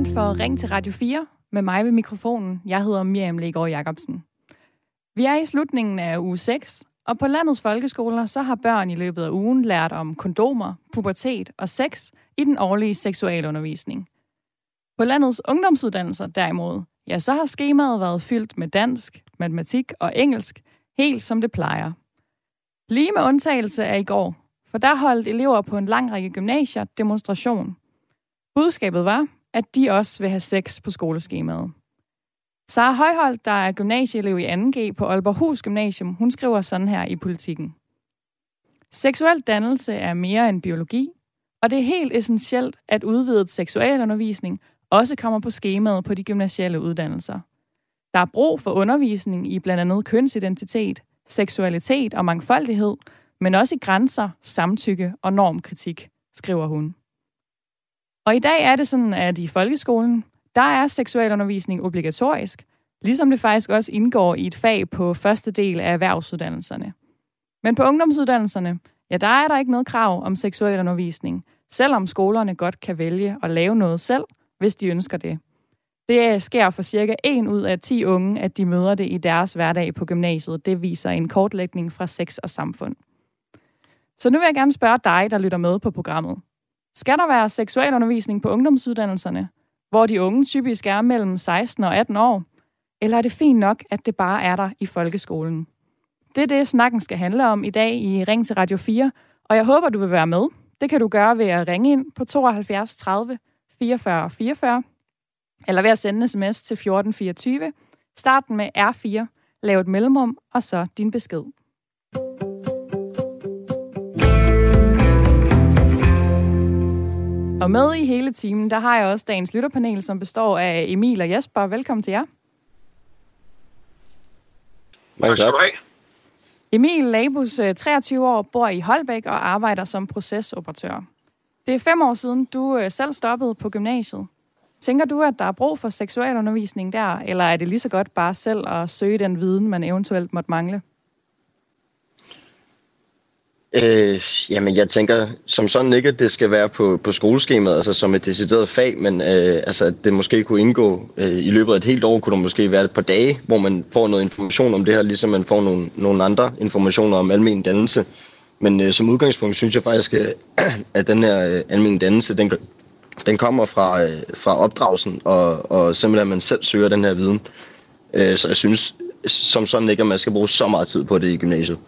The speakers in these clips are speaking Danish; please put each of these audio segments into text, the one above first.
weekend for Ring til Radio 4 med mig ved mikrofonen. Jeg hedder Miriam Legaard Jacobsen. Vi er i slutningen af uge 6, og på landets folkeskoler så har børn i løbet af ugen lært om kondomer, pubertet og sex i den årlige seksualundervisning. På landets ungdomsuddannelser derimod, ja, så har skemaet været fyldt med dansk, matematik og engelsk, helt som det plejer. Lige med undtagelse af i går, for der holdt elever på en lang række gymnasier demonstration. Budskabet var, at de også vil have sex på skoleskemaet. Sara Højholdt, der er gymnasieelev i 2G på Aalborghus Gymnasium, hun skriver sådan her i politikken. Seksuel dannelse er mere end biologi, og det er helt essentielt, at udvidet seksualundervisning også kommer på skemaet på de gymnasiale uddannelser. Der er brug for undervisning i blandt andet kønsidentitet, seksualitet og mangfoldighed, men også i grænser, samtykke og normkritik, skriver hun. Og i dag er det sådan, at i folkeskolen, der er seksualundervisning obligatorisk, ligesom det faktisk også indgår i et fag på første del af erhvervsuddannelserne. Men på ungdomsuddannelserne, ja, der er der ikke noget krav om seksualundervisning, selvom skolerne godt kan vælge at lave noget selv, hvis de ønsker det. Det sker for cirka 1 ud af 10 unge, at de møder det i deres hverdag på gymnasiet. Det viser en kortlægning fra Sex og Samfund. Så nu vil jeg gerne spørge dig, der lytter med på programmet. Skal der være seksualundervisning på ungdomsuddannelserne, hvor de unge typisk er mellem 16 og 18 år? Eller er det fint nok, at det bare er der i folkeskolen? Det er det, snakken skal handle om i dag i Ring til Radio 4, og jeg håber, du vil være med. Det kan du gøre ved at ringe ind på 72 30 44 44, eller ved at sende sms til 1424. Starten med R4, lav et mellemrum, og så din besked. Og med i hele timen, der har jeg også dagens lytterpanel, som består af Emil og Jesper. Velkommen til jer. Mange tak. Emil Labus, 23 øh, år, bor i Holbæk og arbejder som procesoperatør. Det er fem år siden, du øh, selv stoppede på gymnasiet. Tænker du, at der er brug for seksualundervisning der, eller er det lige så godt bare selv at søge den viden, man eventuelt måtte mangle? Øh, jamen, jeg tænker som sådan ikke, at det skal være på, på skoleskemaet, altså som et decideret fag, men øh, altså, at det måske kunne indgå øh, i løbet af et helt år, kunne det måske være et par dage, hvor man får noget information om det her, ligesom man får nogle, nogle andre informationer om almen dannelse. Men øh, som udgangspunkt synes jeg faktisk, øh, at den her øh, almen dannelse, den, den kommer fra, øh, fra opdragelsen, og, og simpelthen at man selv søger den her viden. Øh, så jeg synes som sådan ikke, at man skal bruge så meget tid på det i gymnasiet.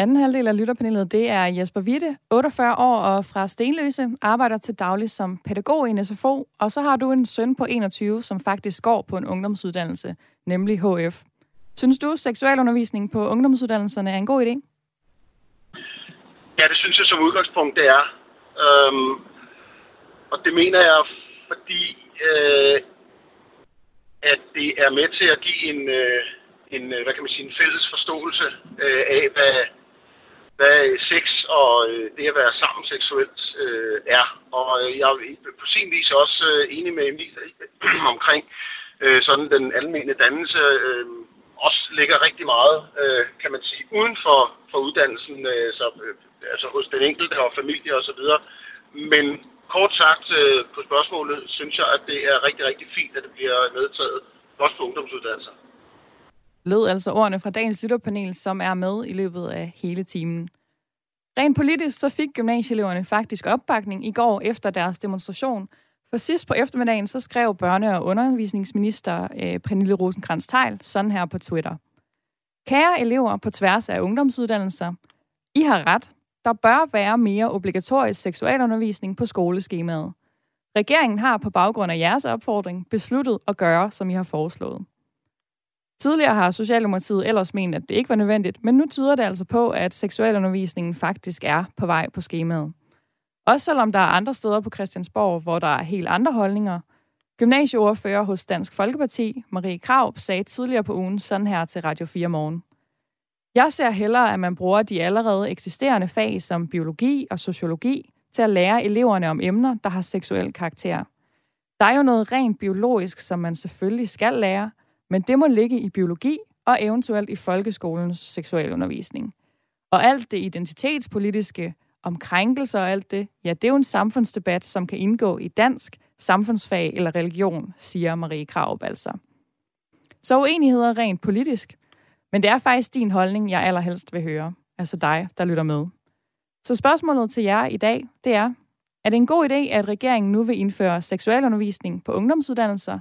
Anden halvdel af lytterpanelet, det er Jesper Witte, 48 år og fra Stenløse, arbejder til daglig som pædagog i en SFO, og så har du en søn på 21, som faktisk går på en ungdomsuddannelse, nemlig HF. Synes du, seksualundervisning på ungdomsuddannelserne er en god idé? Ja, det synes jeg som udgangspunkt, det er. Øhm, og det mener jeg, fordi øh, at det er med til at give en, øh, en øh, hvad kan man sige, en fælles forståelse øh, af, hvad, hvad øh, sex og øh, det at være sammen seksuelt øh, er. Og øh, jeg er på sin vis også øh, enig med Emil omkring øh, sådan den almene dannelse øh, også ligger rigtig meget, øh, kan man sige, uden for, for uddannelsen, øh, så, øh, altså hos den enkelte og familie osv. Men kort sagt øh, på spørgsmålet, synes jeg, at det er rigtig, rigtig fint, at det bliver medtaget også på ungdomsuddannelser lød altså ordene fra dagens lytterpanel, som er med i løbet af hele timen. Rent politisk så fik gymnasieeleverne faktisk opbakning i går efter deres demonstration. For sidst på eftermiddagen så skrev børne- og undervisningsminister øh, Pernille rosenkrantz teil sådan her på Twitter. Kære elever på tværs af ungdomsuddannelser, I har ret. Der bør være mere obligatorisk seksualundervisning på skoleskemaet. Regeringen har på baggrund af jeres opfordring besluttet at gøre, som I har foreslået. Tidligere har Socialdemokratiet ellers ment, at det ikke var nødvendigt, men nu tyder det altså på, at seksualundervisningen faktisk er på vej på skemaet. Også selvom der er andre steder på Christiansborg, hvor der er helt andre holdninger. Gymnasieordfører hos Dansk Folkeparti, Marie Krav, sagde tidligere på ugen sådan her til Radio 4 Morgen. Jeg ser hellere, at man bruger de allerede eksisterende fag som biologi og sociologi til at lære eleverne om emner, der har seksuel karakter. Der er jo noget rent biologisk, som man selvfølgelig skal lære, men det må ligge i biologi og eventuelt i folkeskolens seksualundervisning. Og alt det identitetspolitiske, om krænkelser og alt det, ja, det er jo en samfundsdebat, som kan indgå i dansk, samfundsfag eller religion, siger Marie Kraup altså. Så uenigheder rent politisk, men det er faktisk din holdning, jeg allerhelst vil høre. Altså dig, der lytter med. Så spørgsmålet til jer i dag, det er, er det en god idé, at regeringen nu vil indføre seksualundervisning på ungdomsuddannelser?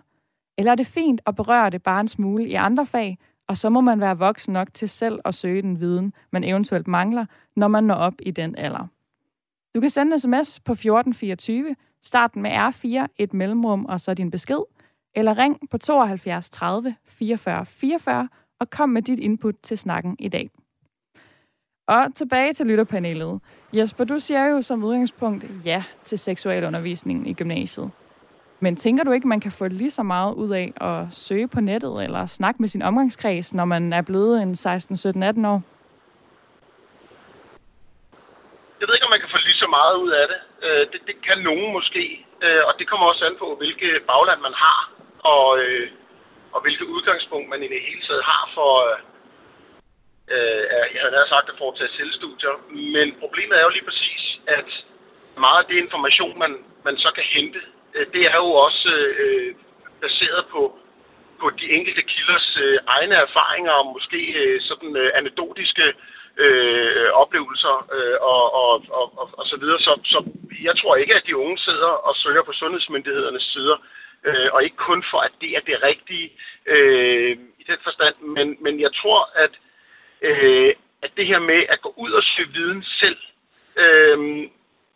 Eller er det fint at berøre det bare en smule i andre fag, og så må man være voksen nok til selv at søge den viden, man eventuelt mangler, når man når op i den alder? Du kan sende en sms på 1424, starten med R4, et mellemrum og så din besked, eller ring på 72 30 44 44 og kom med dit input til snakken i dag. Og tilbage til lytterpanelet. Jesper, du siger jo som udgangspunkt ja til seksualundervisningen i gymnasiet. Men tænker du ikke, man kan få lige så meget ud af at søge på nettet eller snakke med sin omgangskreds, når man er blevet en 16, 17, 18 år? Jeg ved ikke, om man kan få lige så meget ud af det. Øh, det, det kan nogen måske, øh, og det kommer også an på, hvilke bagland man har, og, øh, og hvilket udgangspunkt man i det hele taget har for, øh, jeg havde nær sagt, at foretage selvstudier. Men problemet er jo lige præcis, at meget af det information, man, man så kan hente, Øh, det er jo også øh, baseret på, på de enkelte kilders øh, egne erfaringer og måske øh, sådan øh, anekdotiske øh, oplevelser øh, og, og, og, og, og så videre. Så, så jeg tror ikke, at de unge sidder og søger på sundhedsmyndighedernes sider, øh, og ikke kun for, at det er det rigtige øh, i den forstand, men, men jeg tror, at øh, at det her med at gå ud og søge viden selv, øh,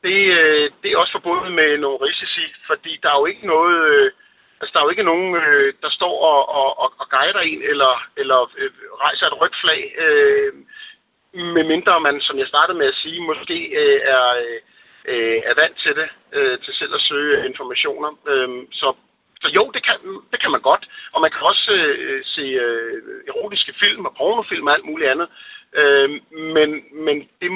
det, øh, det er også forbundet med nogle risici, fordi der er jo ikke noget, øh, altså der er jo ikke nogen, øh, der står og, og, og guider en, eller, eller øh, rejser et rødt flag, øh, medmindre man, som jeg startede med at sige, måske øh, er, øh, er vant til det, øh, til selv at søge informationer. Øh, så så jo, det kan, det kan man godt. Og man kan også øh, se øh, erotiske film og pornofilm og alt muligt andet. Øh, men men det,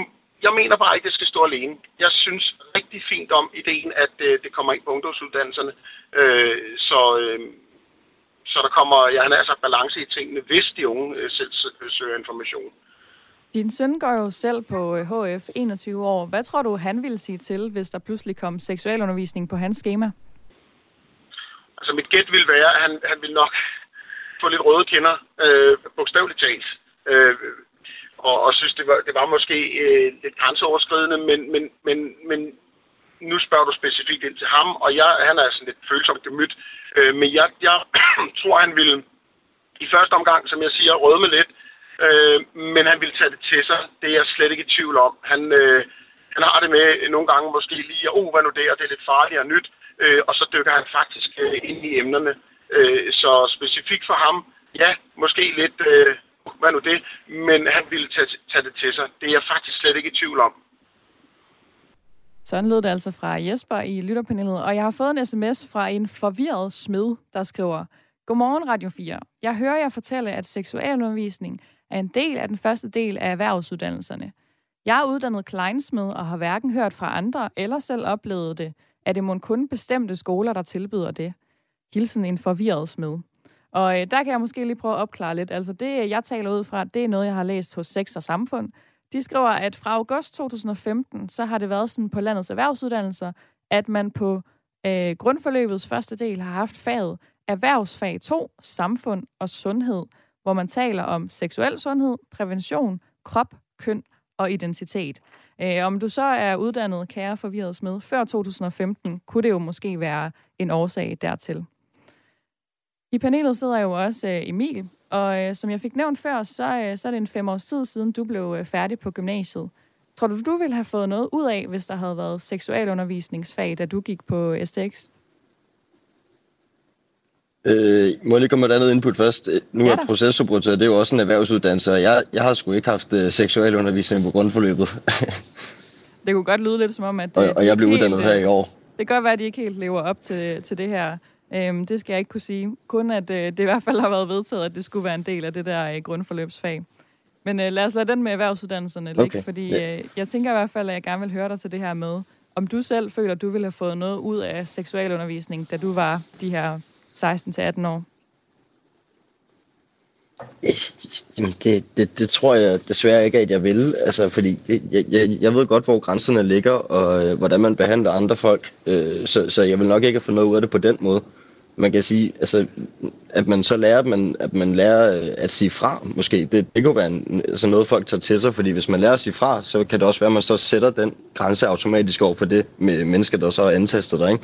jeg mener bare ikke, det skal stå alene. Jeg synes rigtig fint om ideen, at øh, det kommer ind på ungdomsuddannelserne. Øh, så, øh, så der kommer, jeg har sagt, balance i tingene, hvis de unge øh, selv søger information. Din søn går jo selv på HF øh, 21 år. Hvad tror du, han ville sige til, hvis der pludselig kom seksualundervisning på hans schema? Altså mit gæt vil være, at han, han vil nok få lidt røde kinder, øh, bogstaveligt talt. Øh, og, og synes, det var, det var måske øh, lidt grænseoverskridende, men, men, men, men nu spørger du specifikt ind til ham, og jeg, han er sådan lidt følsomt gemyt. Øh, men jeg, jeg tror, han ville i første omgang, som jeg siger, rødme lidt, øh, men han ville tage det til sig. Det er jeg slet ikke i tvivl om. Han, øh, han har det med nogle gange måske lige, oh, hvad nu det, og det er lidt farligt og nyt øh, og så dykker han faktisk øh, ind i emnerne. Øh, så specifikt for ham, ja, måske lidt, øh, hvad nu det, men han ville tage, tage det til sig. Det er jeg faktisk slet ikke i tvivl om. Sådan lød det altså fra Jesper i lytterpanelet, og jeg har fået en sms fra en forvirret smed, der skriver, Godmorgen Radio 4. Jeg hører jer fortælle, at seksualundervisning er en del af den første del af erhvervsuddannelserne. Jeg er uddannet kleinsmed og har hverken hørt fra andre eller selv oplevet det, at det må kun bestemte skoler, der tilbyder det? Hilsen en forvirret smed. Og øh, der kan jeg måske lige prøve at opklare lidt. Altså det, jeg taler ud fra, det er noget, jeg har læst hos Sex og Samfund. De skriver, at fra august 2015, så har det været sådan på landets erhvervsuddannelser, at man på øh, grundforløbets første del har haft faget erhvervsfag 2, samfund og sundhed, hvor man taler om seksuel sundhed, prævention, krop, køn og identitet. Øh, om du så er uddannet kære forvirret med før 2015, kunne det jo måske være en årsag dertil. I panelet sidder jo også øh, Emil, og øh, som jeg fik nævnt før, så, øh, så er det en fem års tid siden, du blev øh, færdig på gymnasiet. Tror du, du ville have fået noget ud af, hvis der havde været seksualundervisningsfag, da du gik på STX? Øh, må jeg lige komme med et andet input først? Nu ja, er processoperatør, det er jo også en erhvervsuddannelse, og jeg, jeg har sgu ikke haft uh, seksualundervisning på grundforløbet. det kunne godt lyde lidt som om, at... Og, og jeg blev helt, uddannet her i år. Det kan godt være, at de ikke helt lever op til, til det her. Øhm, det skal jeg ikke kunne sige. Kun at øh, det i hvert fald har været vedtaget, at det skulle være en del af det der øh, grundforløbsfag. Men øh, lad os lade den med erhvervsuddannelserne ligge, okay. fordi øh, jeg tænker i hvert fald, at jeg gerne vil høre dig til det her med, om du selv føler, at du ville have fået noget ud af seksualundervisning, da du var de her 16-18 år? Jamen, det, det, det tror jeg desværre ikke, at jeg vil. Altså, fordi jeg, jeg, jeg ved godt, hvor grænserne ligger, og øh, hvordan man behandler andre folk. Øh, så, så jeg vil nok ikke få noget ud af det på den måde. Man kan sige, altså, at man så lærer, at man, at man lærer øh, at sige fra, måske. Det, det kunne være en, altså noget, folk tager til sig, fordi hvis man lærer at sige fra, så kan det også være, at man så sætter den grænse automatisk over for det med mennesker, der så er antastet der, ikke?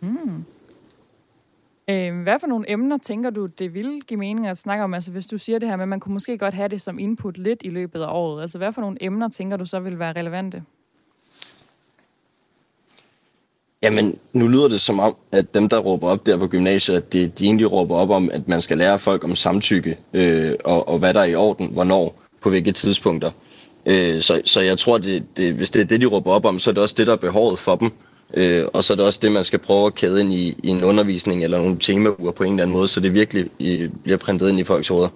Mm. Øh, hvad for nogle emner tænker du, det ville give mening at snakke om? Altså hvis du siger det her med, at man kunne måske godt have det som input lidt i løbet af året. Altså hvad for nogle emner tænker du så vil være relevante? Jamen, nu lyder det som om, at dem, der råber op der på gymnasiet, at de, de egentlig råber op om, at man skal lære folk om samtykke, øh, og, og hvad der er i orden, hvornår, på hvilke tidspunkter. Øh, så, så jeg tror, det, det, hvis det er det, de råber op om, så er det også det, der er behovet for dem. Øh, og så er det også det, man skal prøve at kæde ind i, i en undervisning eller nogle temauger på en eller anden måde, så det virkelig i, bliver printet ind i folks hoveder.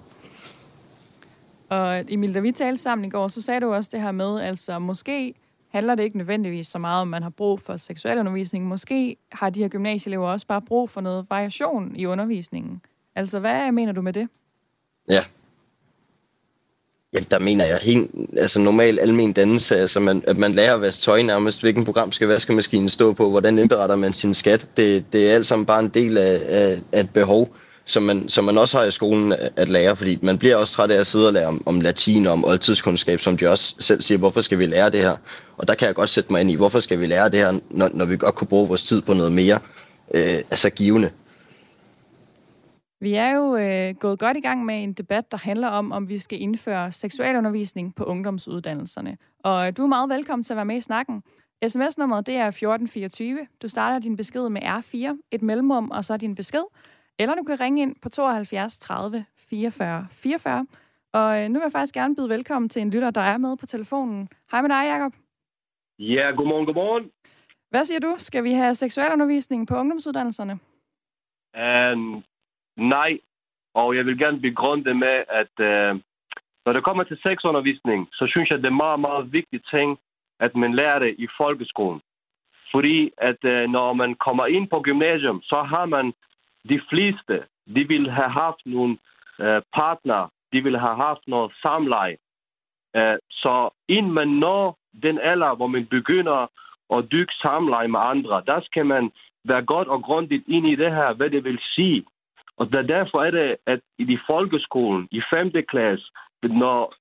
Og Emil, da vi talte sammen i går, så sagde du også det her med, altså måske handler det ikke nødvendigvis så meget om, man har brug for seksualundervisning. Måske har de her gymnasieelever også bare brug for noget variation i undervisningen. Altså, hvad mener du med det? Ja, Jamen, der mener jeg helt, altså normal almen dannelse, altså man, at man lærer at vaske tøj nærmest, hvilken program skal vaskemaskinen stå på, hvordan indberetter man sin skat. Det, det er alt sammen bare en del af, af, af et behov, som man, som man også har i skolen at lære, fordi man bliver også træt af at sidde og lære om, om latin og om oldtidskundskab, som de også selv siger, hvorfor skal vi lære det her? Og der kan jeg godt sætte mig ind i, hvorfor skal vi lære det her, når, når vi godt kunne bruge vores tid på noget mere øh, altså givende. Vi er jo øh, gået godt i gang med en debat, der handler om, om vi skal indføre seksualundervisning på ungdomsuddannelserne. Og øh, du er meget velkommen til at være med i snakken. SMS-nummeret det er 1424. Du starter din besked med R4, et mellemrum og så din besked. Eller du kan ringe ind på 72 30 44 44. Og øh, nu vil jeg faktisk gerne byde velkommen til en lytter, der er med på telefonen. Hej med dig, Jacob. Ja, godmorgen, godmorgen. Hvad siger du? Skal vi have seksualundervisning på ungdomsuddannelserne? Um, Nej, og jeg vil gerne begrunde det med, at øh, når det kommer til sexundervisning, så synes jeg, det er meget, meget vigtigt ting, at man lærer det i folkeskolen. Fordi at øh, når man kommer ind på gymnasium, så har man de fleste, de vil have haft nogle øh, partner, de vil have haft noget samleje. Øh, så inden man når den alder, hvor man begynder at dykke samleje med andre, der skal man være godt og grundigt ind i det her, hvad det vil sige og der, derfor er det, at i de folkeskolen, i 5. klasse, når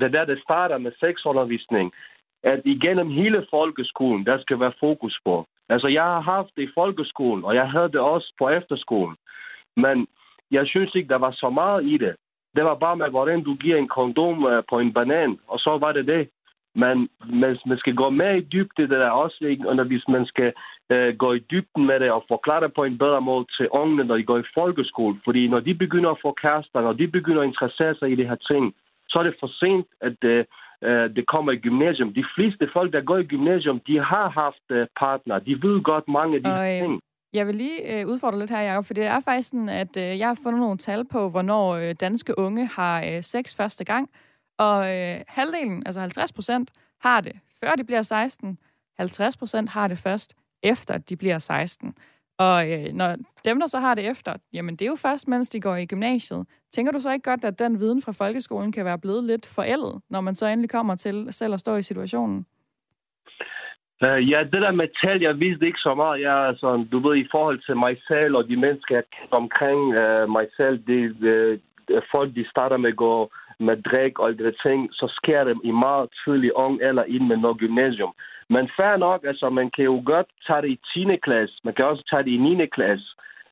det der, det starter med sexundervisning, at igennem hele folkeskolen, der skal være fokus på. Altså, jeg har haft det i folkeskolen, og jeg havde det også på efterskolen. Men jeg synes ikke, der var så meget i det. Det var bare med, hvordan du giver en kondom øh, på en banan, og så var det det. Men man, man skal gå mere i dybde det der også, ikke? og hvis man skal øh, gå i dybden med det og forklare det på en bedre måde til ungene, når de går i folkeskole. Fordi når de begynder at få kærester, når de begynder at interessere sig i det her ting, så er det for sent, at øh, øh, det kommer i gymnasium. De fleste folk, der går i gymnasium, de har haft øh, partner. De ved godt mange af de her øh, ting. Jeg vil lige øh, udfordre lidt her, Jacob, for det er faktisk sådan, at øh, jeg har fundet nogle tal på, hvornår øh, danske unge har øh, sex første gang. Og øh, halvdelen, altså 50 procent, har det før de bliver 16. 50 procent har det først efter, at de bliver 16. Og øh, når dem, der så har det efter, jamen det er jo først, mens de går i gymnasiet. Tænker du så ikke godt, at den viden fra folkeskolen kan være blevet lidt forældet, når man så endelig kommer til selv at stå i situationen? Uh, ja, det der med tal, jeg vidste ikke så meget. Jeg, altså, du ved, i forhold til mig selv og de mennesker, jeg omkring uh, mig selv, det, uh, folk, de starter med at gå med drik og alle ting, så sker det i meget tidlig ung eller ind med noget gymnasium. Men fair nok, altså man kan jo godt tage det i 10. klasse, man kan også tage det i 9. klasse.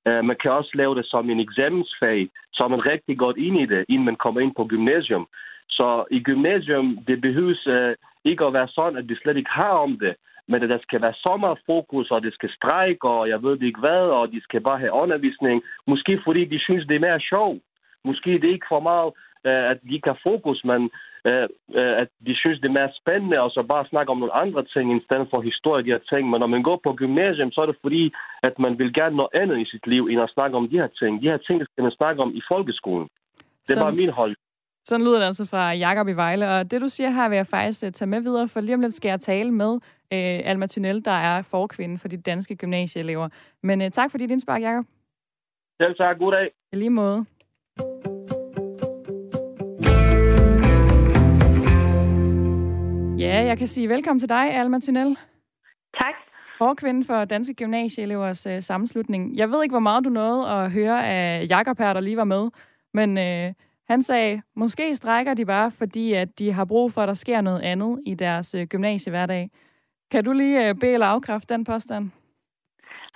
Uh, man kan også lave det som en eksamensfag, så er man rigtig godt ind i det, inden man kommer ind på gymnasium. Så i gymnasium, det behøves uh, ikke at være sådan, at vi slet ikke har om det. Men at der skal være så meget fokus, og det skal strække, og jeg ved ikke hvad, og de skal bare have undervisning. Måske fordi de synes, det er mere sjov. Måske det er ikke for meget at de ikke har fokus, men øh, øh, at de synes, det er mere spændende, og så bare snakke om nogle andre ting, i stedet for historie, de her ting. Men når man går på gymnasium, så er det fordi, at man vil gerne noget andet i sit liv, end at snakke om de her ting. De her ting, det skal man snakke om i folkeskolen. Det er sådan, bare min hold. Sådan lyder det altså fra Jakob i Vejle, og det du siger her vil jeg faktisk tage med videre, for lige om lidt skal jeg tale med øh, Alma Tunnel, der er forkvinde for de danske gymnasieelever. Men øh, tak for dit indspark, Jakob. Selv tak. God dag. I lige måde. Ja, jeg kan sige velkommen til dig, Alma Tunnel. Tak. Forkvinde for Danske Gymnasieelevers øh, sammenslutning. Jeg ved ikke, hvor meget du nåede at høre af Jakob her, der lige var med, men øh, han sagde, måske strækker de bare, fordi at de har brug for, at der sker noget andet i deres øh, gymnasiehverdag. Kan du lige øh, bede eller afkræfte den påstand?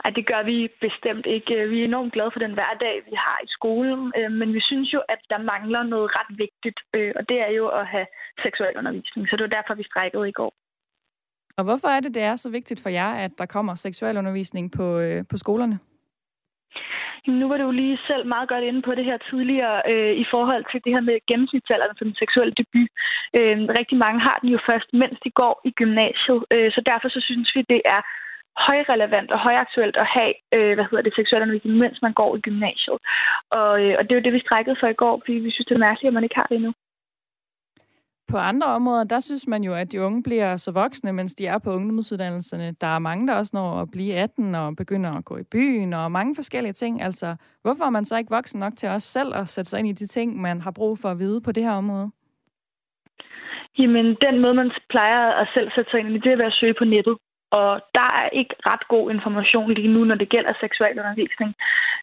Ej, det gør vi bestemt ikke. Vi er enormt glade for den hverdag, vi har i skolen, øh, men vi synes jo, at der mangler noget ret vigtigt, øh, og det er jo at have seksuel undervisning. Så det var derfor, vi strækkede i går. Og hvorfor er det, det er så vigtigt for jer, at der kommer seksuel undervisning på, øh, på skolerne? Nu var du jo lige selv meget godt inde på det her tidligere øh, i forhold til det her med gennemsnitsalderen for den seksuelle debut. Øh, rigtig mange har den jo først, mens de går i gymnasiet, øh, så derfor så synes vi, det er højrelevant og højaktuelt at have, øh, hvad hedder det, seksuel undervisning, mens man går i gymnasiet. Og, øh, og det er jo det, vi strækkede for i går, fordi vi synes, det er mærkeligt, at man ikke har det endnu. På andre områder, der synes man jo, at de unge bliver så voksne, mens de er på ungdomsuddannelserne. Der er mange, der også når at blive 18 og begynder at gå i byen og mange forskellige ting. Altså, hvorfor er man så ikke voksen nok til os selv at sætte sig ind i de ting, man har brug for at vide på det her område? Jamen, den måde, man plejer at selv sætte sig ind i, det er ved at søge på nettet. Og der er ikke ret god information lige nu, når det gælder seksualundervisning.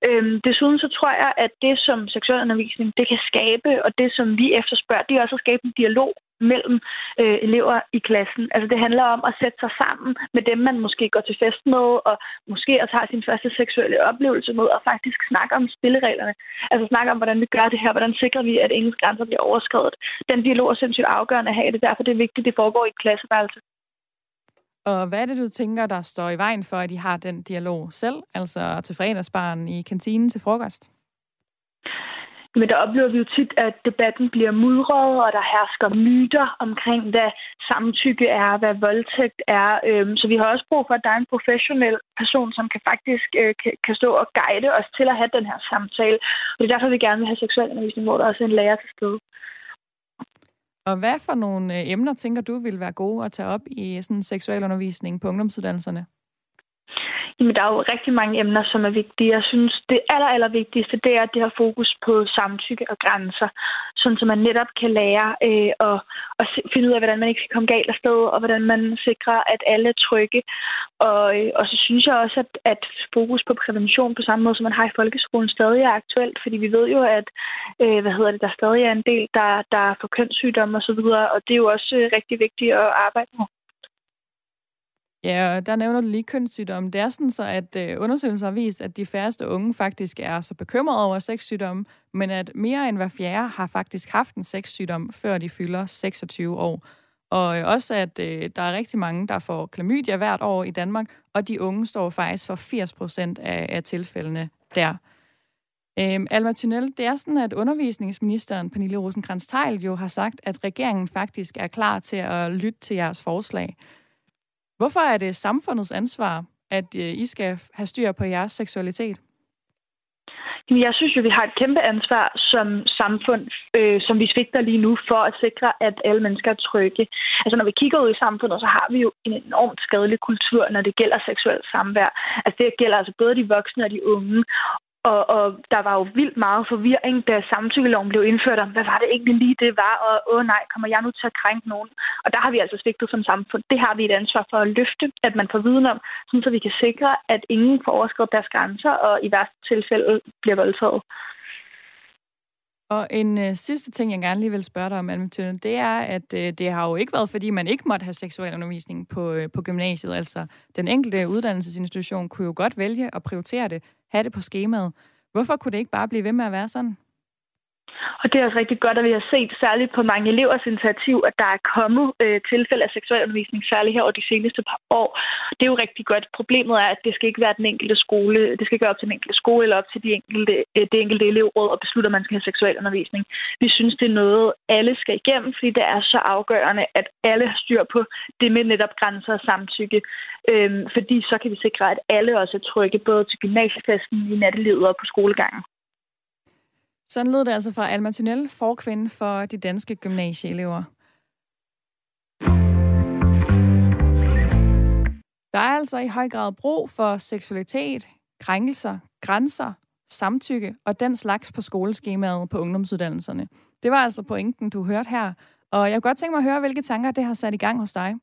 Øhm, desuden så tror jeg, at det, som seksualundervisning det kan skabe, og det, som vi efterspørger, det er også at skabe en dialog mellem øh, elever i klassen. Altså det handler om at sætte sig sammen med dem, man måske går til fest med, og måske også har sin første seksuelle oplevelse med, og faktisk snakke om spillereglerne. Altså snakke om, hvordan vi gør det her, hvordan sikrer vi, at ingen grænser bliver overskrevet. Den dialog er sindssygt afgørende at have, det er derfor, det er vigtigt, at det foregår i et klasseværelse. Og hvad er det, du tænker, der står i vejen for, at de har den dialog selv, altså til fredagsbaren i kantinen til frokost? Men der oplever vi jo tit, at debatten bliver mudret, og der hersker myter omkring, hvad samtykke er, hvad voldtægt er. Øhm, så vi har også brug for, at der er en professionel person, som kan faktisk øh, kan stå og guide os til at have den her samtale. Og det er derfor, vi gerne vil have seksualundervisning, hvor der også er en lærer til stede. Og hvad for nogle øh, emner tænker du vil være gode at tage op i øh, sådan seksualundervisning på ungdomsuddannelserne? Jamen, der er jo rigtig mange emner, som er vigtige. Jeg synes, det aller, aller vigtigste, det er, at det har fokus på samtykke og grænser, sådan så man netop kan lære øh, at, at finde ud af, hvordan man ikke skal komme galt afsted, og hvordan man sikrer, at alle er trygge. Og, øh, og så synes jeg også, at, at fokus på prævention på samme måde, som man har i folkeskolen, stadig er aktuelt, fordi vi ved jo, at øh, hvad hedder det, der stadig er en del, der, der får kønssygdomme osv., og, og det er jo også øh, rigtig vigtigt at arbejde med. Ja, og der nævner du lige kønssygdomme. Det er sådan så, at øh, undersøgelser har vist, at de færreste unge faktisk er så bekymrede over sexsygdomme, men at mere end hver fjerde har faktisk haft en sexsygdom, før de fylder 26 år. Og øh, også, at øh, der er rigtig mange, der får klamydia hvert år i Danmark, og de unge står faktisk for 80 procent af, af tilfældene der. Øhm, Alma Tunnel, det er sådan, at undervisningsministeren Pernille rosenkrantz teil jo har sagt, at regeringen faktisk er klar til at lytte til jeres forslag. Hvorfor er det samfundets ansvar, at øh, I skal have styr på jeres seksualitet? Jeg synes jo, vi har et kæmpe ansvar som samfund, øh, som vi svigter lige nu, for at sikre, at alle mennesker er trygge. Altså når vi kigger ud i samfundet, så har vi jo en enormt skadelig kultur, når det gælder seksuelt samvær. Altså det gælder altså både de voksne og de unge. Og, og der var jo vildt meget forvirring, da samtykkeloven blev indført om, hvad var det egentlig lige det var, og åh nej, kommer jeg nu til at krænke nogen? Og der har vi altså svigtet som samfund. Det har vi et ansvar for at løfte, at man får viden om, sådan så vi kan sikre, at ingen får overskrevet deres grænser, og i værste tilfælde bliver voldtaget. Og en øh, sidste ting, jeg gerne lige vil spørge dig om, Anne det er, at øh, det har jo ikke været, fordi man ikke måtte have seksuel undervisning på, øh, på gymnasiet. Altså, den enkelte uddannelsesinstitution kunne jo godt vælge at prioritere det, have det på skemaet. Hvorfor kunne det ikke bare blive ved med at være sådan? Og det er også rigtig godt, at vi har set særligt på mange elevers initiativ, at der er kommet øh, tilfælde af seksualundervisning, særligt her over de seneste par år. Det er jo rigtig godt. Problemet er, at det skal ikke være den enkelte skole, det skal ikke være op til den enkelte skole eller op til de enkelte, øh, det enkelte elevråd og beslutte, at man skal have seksualundervisning. Vi synes, det er noget, alle skal igennem, fordi det er så afgørende, at alle har styr på det med netop grænser og samtykke. Øhm, fordi så kan vi sikre, at alle også er trygge, både til gymnasiefesten, i nattelivet og på skolegangen. Sådan lød det altså fra Alma Tunnel, forkvinde for de danske gymnasieelever. Der er altså i høj grad brug for seksualitet, krænkelser, grænser, samtykke og den slags på skoleskemaet på ungdomsuddannelserne. Det var altså pointen, du hørte her. Og jeg kunne godt tænke mig at høre, hvilke tanker det har sat i gang hos dig.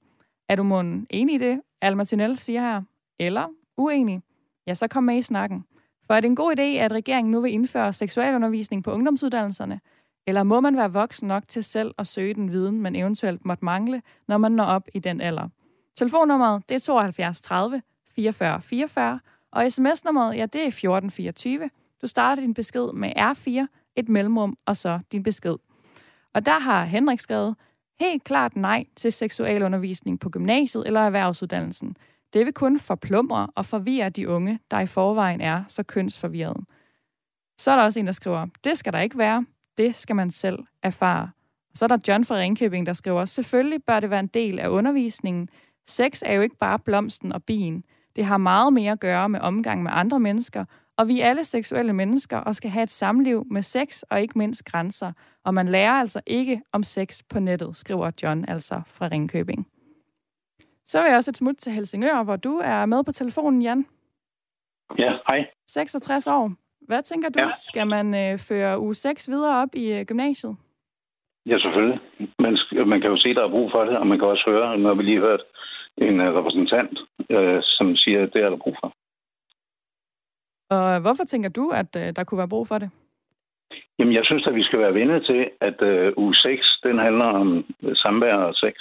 Er du måden enig i det, Alma Tunnel siger her, eller uenig? Ja, så kom med i snakken. For er det en god idé, at regeringen nu vil indføre seksualundervisning på ungdomsuddannelserne? Eller må man være voksen nok til selv at søge den viden, man eventuelt måtte mangle, når man når op i den alder? Telefonnummeret det er 72 30 44 44, og sms-nummeret ja, det er 1424. Du starter din besked med R4, et mellemrum, og så din besked. Og der har Henrik skrevet, helt klart nej til seksualundervisning på gymnasiet eller erhvervsuddannelsen. Det vil kun forplumre og forvirre de unge, der i forvejen er så kønsforvirret. Så er der også en, der skriver, det skal der ikke være. Det skal man selv erfare. Og så er der John fra Ringkøbing, der skriver, selvfølgelig bør det være en del af undervisningen. Sex er jo ikke bare blomsten og bien. Det har meget mere at gøre med omgang med andre mennesker, og vi er alle seksuelle mennesker og skal have et samliv med sex og ikke mindst grænser. Og man lærer altså ikke om sex på nettet, skriver John altså fra Ringkøbing. Så vil jeg også et smut til Helsingør, hvor du er med på telefonen, Jan. Ja, hej. 66 år. Hvad tænker du? Ja. Skal man øh, føre uge 6 videre op i øh, gymnasiet? Ja, selvfølgelig. Man, man kan jo se, der er brug for det, og man kan også høre, når vi lige hørt en uh, repræsentant, uh, som siger, at det er der brug for. Og hvorfor tænker du, at uh, der kunne være brug for det? Jamen, jeg synes, at vi skal være venner til, at uh, uge 6, den handler om samvær og sex.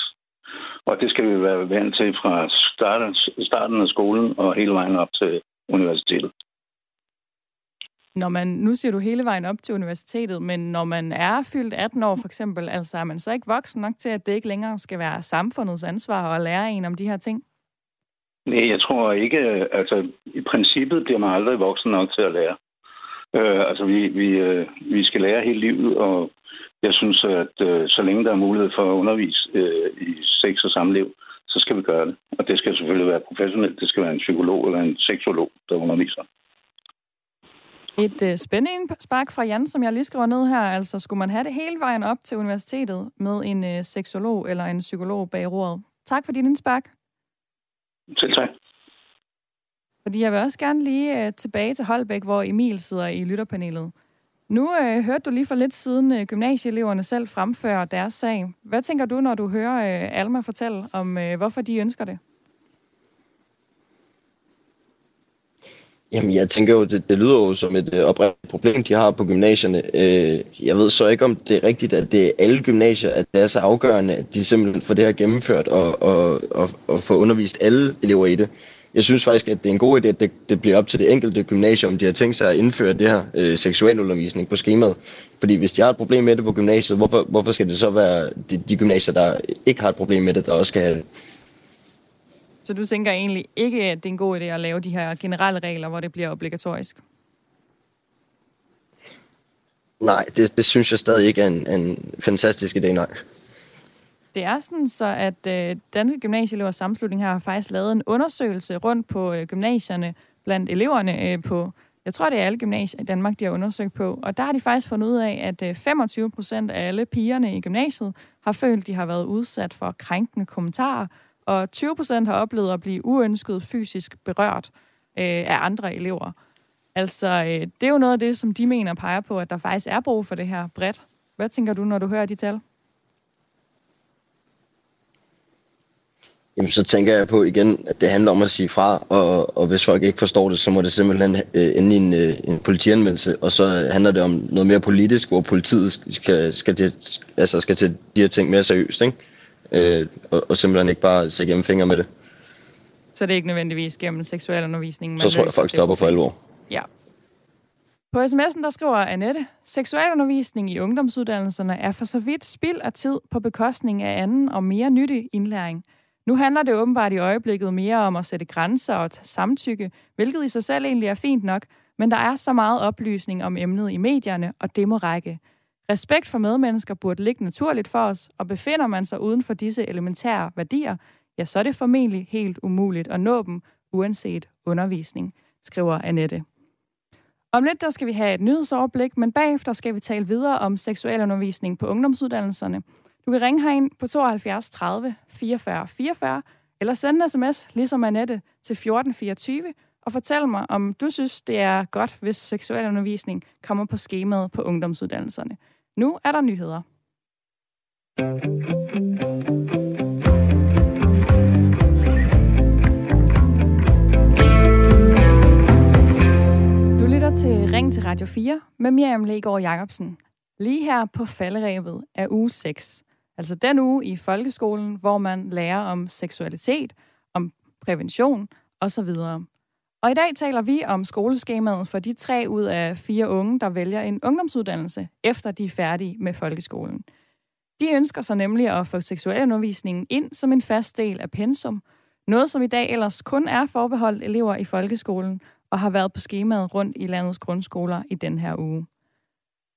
Og det skal vi være vant til fra starten, starten af skolen og hele vejen op til universitetet. Når man, nu siger du hele vejen op til universitetet, men når man er fyldt 18 år for eksempel, altså er man så ikke voksen nok til, at det ikke længere skal være samfundets ansvar at lære en om de her ting? Nej, jeg tror ikke, altså i princippet bliver man aldrig voksen nok til at lære. Øh, altså vi, vi, øh, vi skal lære hele livet, og jeg synes, at øh, så længe der er mulighed for at undervise øh, i sex og samliv, så skal vi gøre det. Og det skal selvfølgelig være professionelt. Det skal være en psykolog eller en seksolog, der underviser. Et øh, spændende spark fra Jan, som jeg lige skriver ned her. Altså, skulle man have det hele vejen op til universitetet med en øh, seksolog eller en psykolog bag roret? Tak for din indspark. Selv tak. Fordi jeg vil også gerne lige øh, tilbage til Holbæk, hvor Emil sidder i lytterpanelet. Nu øh, hørte du lige for lidt siden øh, gymnasieeleverne selv fremføre deres sag. Hvad tænker du, når du hører øh, Alma fortælle om, øh, hvorfor de ønsker det? Jamen, jeg tænker jo, det, det lyder jo som et øh, oprigtigt problem, de har på gymnasierne. Øh, jeg ved så ikke, om det er rigtigt, at det er alle gymnasier, at det er så afgørende, at de simpelthen får det her gennemført og, og, og, og får undervist alle elever i det. Jeg synes faktisk, at det er en god idé, at det, det bliver op til det enkelte gymnasium, de har tænkt sig at indføre det her øh, seksualundervisning på skemaet. Fordi hvis de har et problem med det på gymnasiet, hvorfor, hvorfor skal det så være de, de gymnasier, der ikke har et problem med det, der også skal have det? Så du tænker egentlig ikke, at det er en god idé at lave de her generelle regler, hvor det bliver obligatorisk? Nej, det, det synes jeg stadig ikke er en, en fantastisk idé, nej. Det er sådan så, at øh, Danske Gymnasieelevers Sammenslutning har faktisk lavet en undersøgelse rundt på øh, gymnasierne blandt eleverne øh, på, jeg tror det er alle gymnasier i Danmark, de har undersøgt på. Og der har de faktisk fundet ud af, at øh, 25 procent af alle pigerne i gymnasiet har følt, de har været udsat for krænkende kommentarer, og 20 procent har oplevet at blive uønsket fysisk berørt øh, af andre elever. Altså, øh, det er jo noget af det, som de mener peger på, at der faktisk er brug for det her bredt. Hvad tænker du, når du hører de tal? Jamen, så tænker jeg på igen, at det handler om at sige fra, og, og hvis folk ikke forstår det, så må det simpelthen øh, ende i en, øh, en politianmeldelse, og så handler det om noget mere politisk, hvor politiet skal, skal, til, altså skal til de her ting mere seriøst, ikke? øh, og, og simpelthen ikke bare se gennem fingre med det. Så det er ikke nødvendigvis gennem seksuel undervisning? Så tror jeg, folk stopper for alvor. Ja. På sms'en der skriver Annette, seksualundervisning i ungdomsuddannelserne er for så vidt spild af tid på bekostning af anden og mere nyttig indlæring. Nu handler det åbenbart i øjeblikket mere om at sætte grænser og samtykke, hvilket i sig selv egentlig er fint nok, men der er så meget oplysning om emnet i medierne, og det må række. Respekt for medmennesker burde ligge naturligt for os, og befinder man sig uden for disse elementære værdier, ja, så er det formentlig helt umuligt at nå dem, uanset undervisning, skriver Annette. Om lidt der skal vi have et nyhedsoverblik, men bagefter skal vi tale videre om seksualundervisning på ungdomsuddannelserne. Du kan ringe herind på 72 30 44 44, eller sende en sms, ligesom Annette, til 1424, og fortæl mig, om du synes, det er godt, hvis seksualundervisning kommer på skemaet på ungdomsuddannelserne. Nu er der nyheder. Du lytter til Ring til Radio 4 med Miriam Legaard Jacobsen. Lige her på falderæbet er uge 6. Altså den uge i folkeskolen, hvor man lærer om seksualitet, om prævention osv. Og i dag taler vi om skoleskemaet for de tre ud af fire unge, der vælger en ungdomsuddannelse, efter de er færdige med folkeskolen. De ønsker sig nemlig at få seksualundervisningen ind som en fast del af pensum, noget som i dag ellers kun er forbeholdt elever i folkeskolen og har været på skemaet rundt i landets grundskoler i den her uge.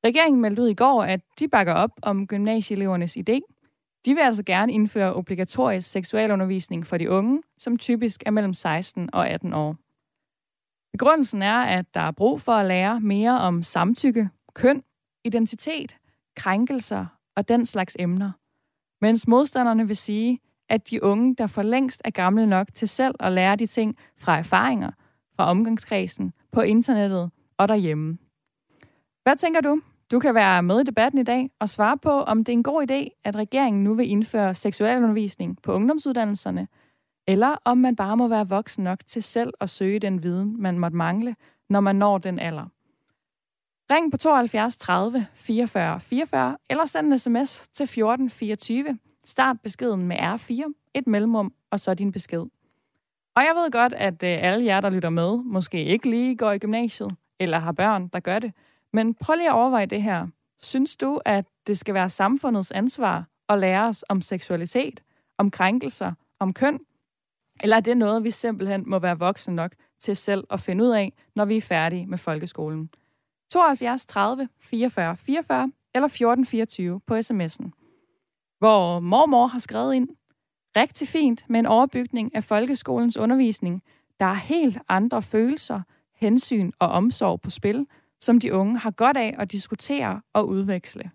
Regeringen meldte ud i går, at de bakker op om gymnasieelevernes idé. De vil altså gerne indføre obligatorisk seksualundervisning for de unge, som typisk er mellem 16 og 18 år. Begrundelsen er, at der er brug for at lære mere om samtykke, køn, identitet, krænkelser og den slags emner. Mens modstanderne vil sige, at de unge, der for længst er gamle nok til selv at lære de ting fra erfaringer, fra omgangskredsen, på internettet og derhjemme. Hvad tænker du? Du kan være med i debatten i dag og svare på, om det er en god idé, at regeringen nu vil indføre seksualundervisning på ungdomsuddannelserne, eller om man bare må være voksen nok til selv at søge den viden, man måtte mangle, når man når den alder. Ring på 72 30 44 44, eller send en sms til 14 24. Start beskeden med R4, et mellemrum, og så din besked. Og jeg ved godt, at øh, alle jer, der lytter med, måske ikke lige går i gymnasiet, eller har børn, der gør det. Men prøv lige at overveje det her. Synes du, at det skal være samfundets ansvar at lære os om seksualitet, om krænkelser, om køn? Eller er det noget, vi simpelthen må være voksne nok til selv at finde ud af, når vi er færdige med folkeskolen? 72 30 44 44 eller 14 24 på sms'en. Hvor mormor har skrevet ind, rigtig fint med en overbygning af folkeskolens undervisning. Der er helt andre følelser, hensyn og omsorg på spil, som de unge har godt af at diskutere og udveksle.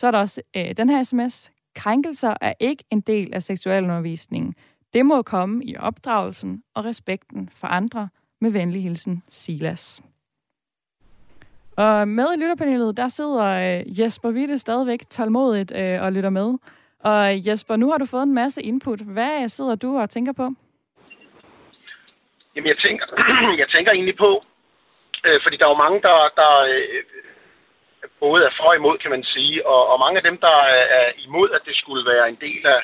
Så er der også øh, den her sms. Krænkelser er ikke en del af seksualundervisningen. Det må komme i opdragelsen og respekten for andre. Med venlig hilsen, Silas. Og med i lytterpanelet, der sidder øh, Jesper Witte stadigvæk tålmodigt øh, og lytter med. Og Jesper, nu har du fået en masse input. Hvad sidder du og tænker på? Jamen, jeg tænker, jeg tænker egentlig på, øh, fordi der er jo mange, der, der øh, både er for og imod, kan man sige, og, og mange af dem, der er, er imod, at det skulle være en del af,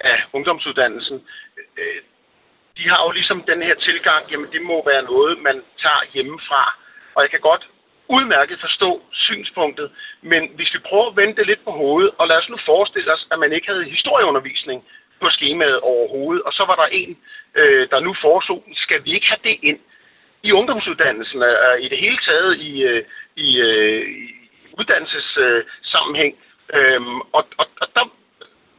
af ungdomsuddannelsen, øh, de har jo ligesom den her tilgang, jamen det må være noget, man tager hjemmefra. Og jeg kan godt udmærket forstå synspunktet, men hvis vi prøver at vende det lidt på hovedet, og lad os nu forestille os, at man ikke havde historieundervisning på skemaet overhovedet, og så var der en, øh, der nu foreslog, skal vi ikke have det ind i ungdomsuddannelsen, og i det hele taget i, øh, i, øh, i uddannelsessammenhæng. Øhm, og, og, og der,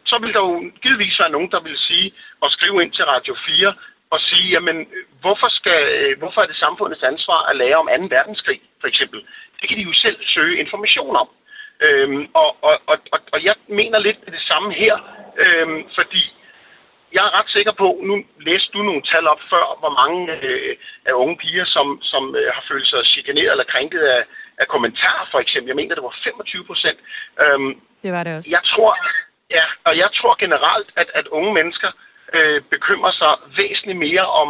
så vil der jo givetvis være nogen, der vil sige og skrive ind til Radio 4 og sige, jamen, hvorfor, skal, øh, hvorfor er det samfundets ansvar at lære om 2. verdenskrig, for eksempel? Det kan de jo selv søge information om. Øhm, og, og, og, og jeg mener lidt det samme her, øhm, fordi jeg er ret sikker på, nu læste du nogle tal op før, hvor mange øh, af unge piger, som, som øh, har følt sig chikaneret eller krænket af, af kommentarer, for eksempel. Jeg mener, det var 25 procent. Øhm, det var det også. Jeg tror, ja, og jeg tror generelt, at, at unge mennesker øh, bekymrer sig væsentligt mere om,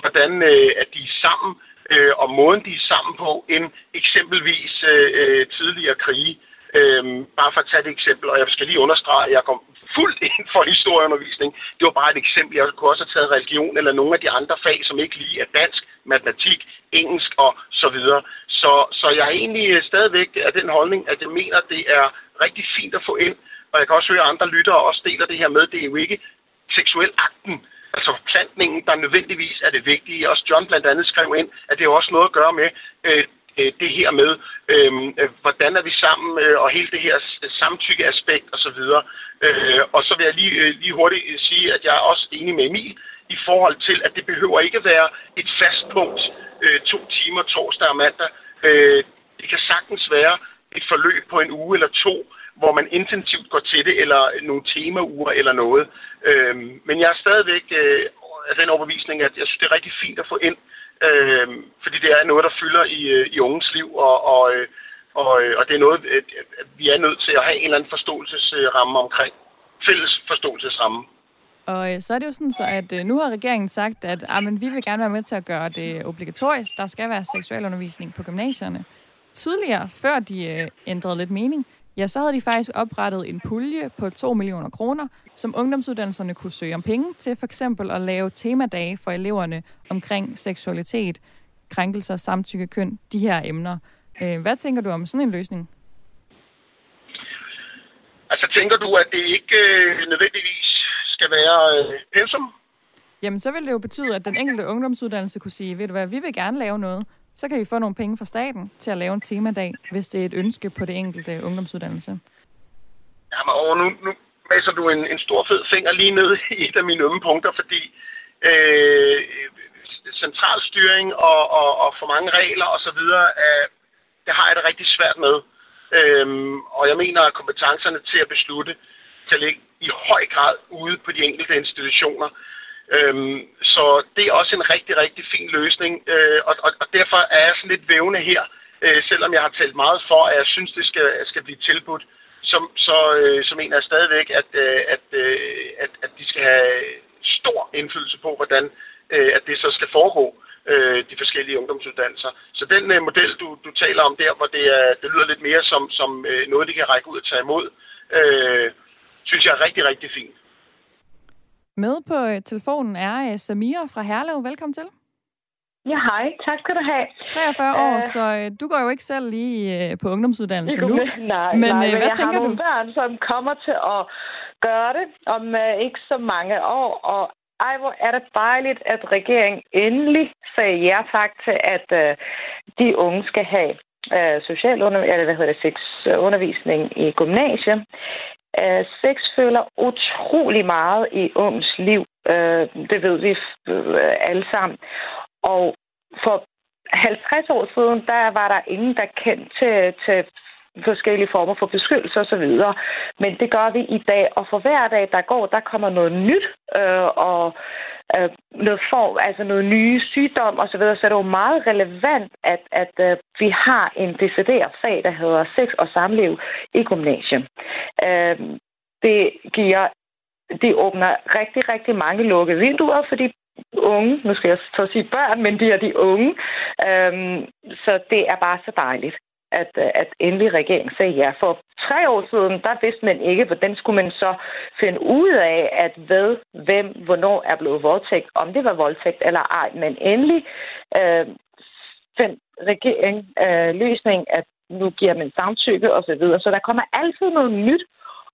hvordan øh, at de er sammen, øh, og måden de er sammen på, end eksempelvis øh, øh tidligere krige. Øhm, bare for at tage et eksempel, og jeg skal lige understrege, at jeg kom fuldt ind for historieundervisning. Det var bare et eksempel. Jeg kunne også have taget religion eller nogle af de andre fag, som ikke lige er dansk, matematik, engelsk og så videre. Så, så jeg er egentlig øh, stadigvæk af den holdning, at jeg mener, at det er rigtig fint at få ind. Og jeg kan også høre, at andre lyttere også deler det her med. Det er jo ikke seksuel akten, altså plantningen, der nødvendigvis er det vigtige. Også John blandt andet skrev ind, at det har også noget at gøre med øh, øh, det her med, øh, hvordan er vi sammen, øh, og hele det her samtykkeaspekt osv. Øh, og så vil jeg lige, øh, lige hurtigt sige, at jeg er også enig med Emil i forhold til, at det behøver ikke være et fast punkt øh, to timer torsdag og mandag. Øh, det kan sagtens være et forløb på en uge eller to, hvor man intensivt går til det, eller nogle temauger eller noget. Øh, men jeg er stadigvæk øh, af den overbevisning, at jeg synes, det er rigtig fint at få ind, øh, øh, fordi det er noget, der fylder i, øh, i unges liv, og, og, øh, Og, øh, og det er noget, vi er nødt til at have en eller anden forståelsesramme omkring. Fælles forståelsesramme. Og øh, så er det jo sådan, så at øh, nu har regeringen sagt, at ah, men vi vil gerne være med til at gøre det obligatorisk. Der skal være seksualundervisning på gymnasierne. Tidligere, før de øh, ændrede lidt mening, ja, så havde de faktisk oprettet en pulje på 2 millioner kroner, som ungdomsuddannelserne kunne søge om penge til for eksempel at lave temadage for eleverne omkring seksualitet, krænkelser, samtykke, køn, de her emner. Øh, hvad tænker du om sådan en løsning? Altså tænker du, at det ikke øh, nødvendigvis skal være øh, pensum? Jamen, så vil det jo betyde, at den enkelte ungdomsuddannelse kunne sige, ved du hvad, vi vil gerne lave noget, så kan I få nogle penge fra staten til at lave en temadag, hvis det er et ønske på det enkelte ungdomsuddannelse. Jamen, og nu, nu masser du en, en stor fed finger lige ned i et af mine ømme punkter, fordi øh, centralstyring og, og, og for mange regler osv., øh, det har jeg det rigtig svært med. Øhm, og jeg mener, at kompetencerne til at beslutte kan ligge i høj grad ude på de enkelte institutioner. Øhm, så det er også en rigtig, rigtig fin løsning, øh, og, og, og derfor er jeg sådan lidt vævende her, øh, selvom jeg har talt meget for, at jeg synes, det skal, skal blive tilbudt, som, så, øh, så mener jeg stadigvæk, at, øh, at, øh, at, at de skal have stor indflydelse på, hvordan øh, at det så skal foregå, øh, de forskellige ungdomsuddannelser. Så den øh, model, du, du taler om der, hvor det, er, det lyder lidt mere som, som øh, noget, de kan række ud og tage imod, øh, synes jeg er rigtig, rigtig fint. Med på øh, telefonen er øh, Samira fra Herlev. Velkommen til. Ja, hej. Tak skal du have. 43 år, uh, så øh, du går jo ikke selv lige på ungdomsuddannelse nu. Nej, men, nej, hvad jeg tænker har du? nogle børn, som kommer til at gøre det om uh, ikke så mange år, og ej, hvor er det dejligt, at regeringen endelig sagde ja tak til, at uh, de unge skal have uh, socialundervisning, eller hvad hedder det, sexundervisning i gymnasiet. Uh, sex føler utrolig meget i unges liv. Uh, det ved vi øh, alle sammen. Og for 50 år siden, der var der ingen, der kendte til, til forskellige former for beskyttelse osv. Men det gør vi i dag, og for hver dag, der går, der kommer noget nyt, øh, og øh, noget form, altså noget nye sygdom osv., så, videre. så er det jo meget relevant, at, at øh, vi har en decideret fag, der hedder sex og samliv i gymnasiet. Øh, det giver det åbner rigtig, rigtig mange lukkede vinduer, fordi unge, nu skal jeg så sige børn, men de er de unge. Øhm, så det er bare så dejligt at, at endelig regeringen sagde ja. For tre år siden, der vidste man ikke, hvordan skulle man så finde ud af, at ved hvem, hvornår er blevet voldtægt, om det var voldtægt eller ej. Men endelig øh, fandt regeringen øh, løsning, at nu giver man samtykke osv. Så, videre. så der kommer altid noget nyt,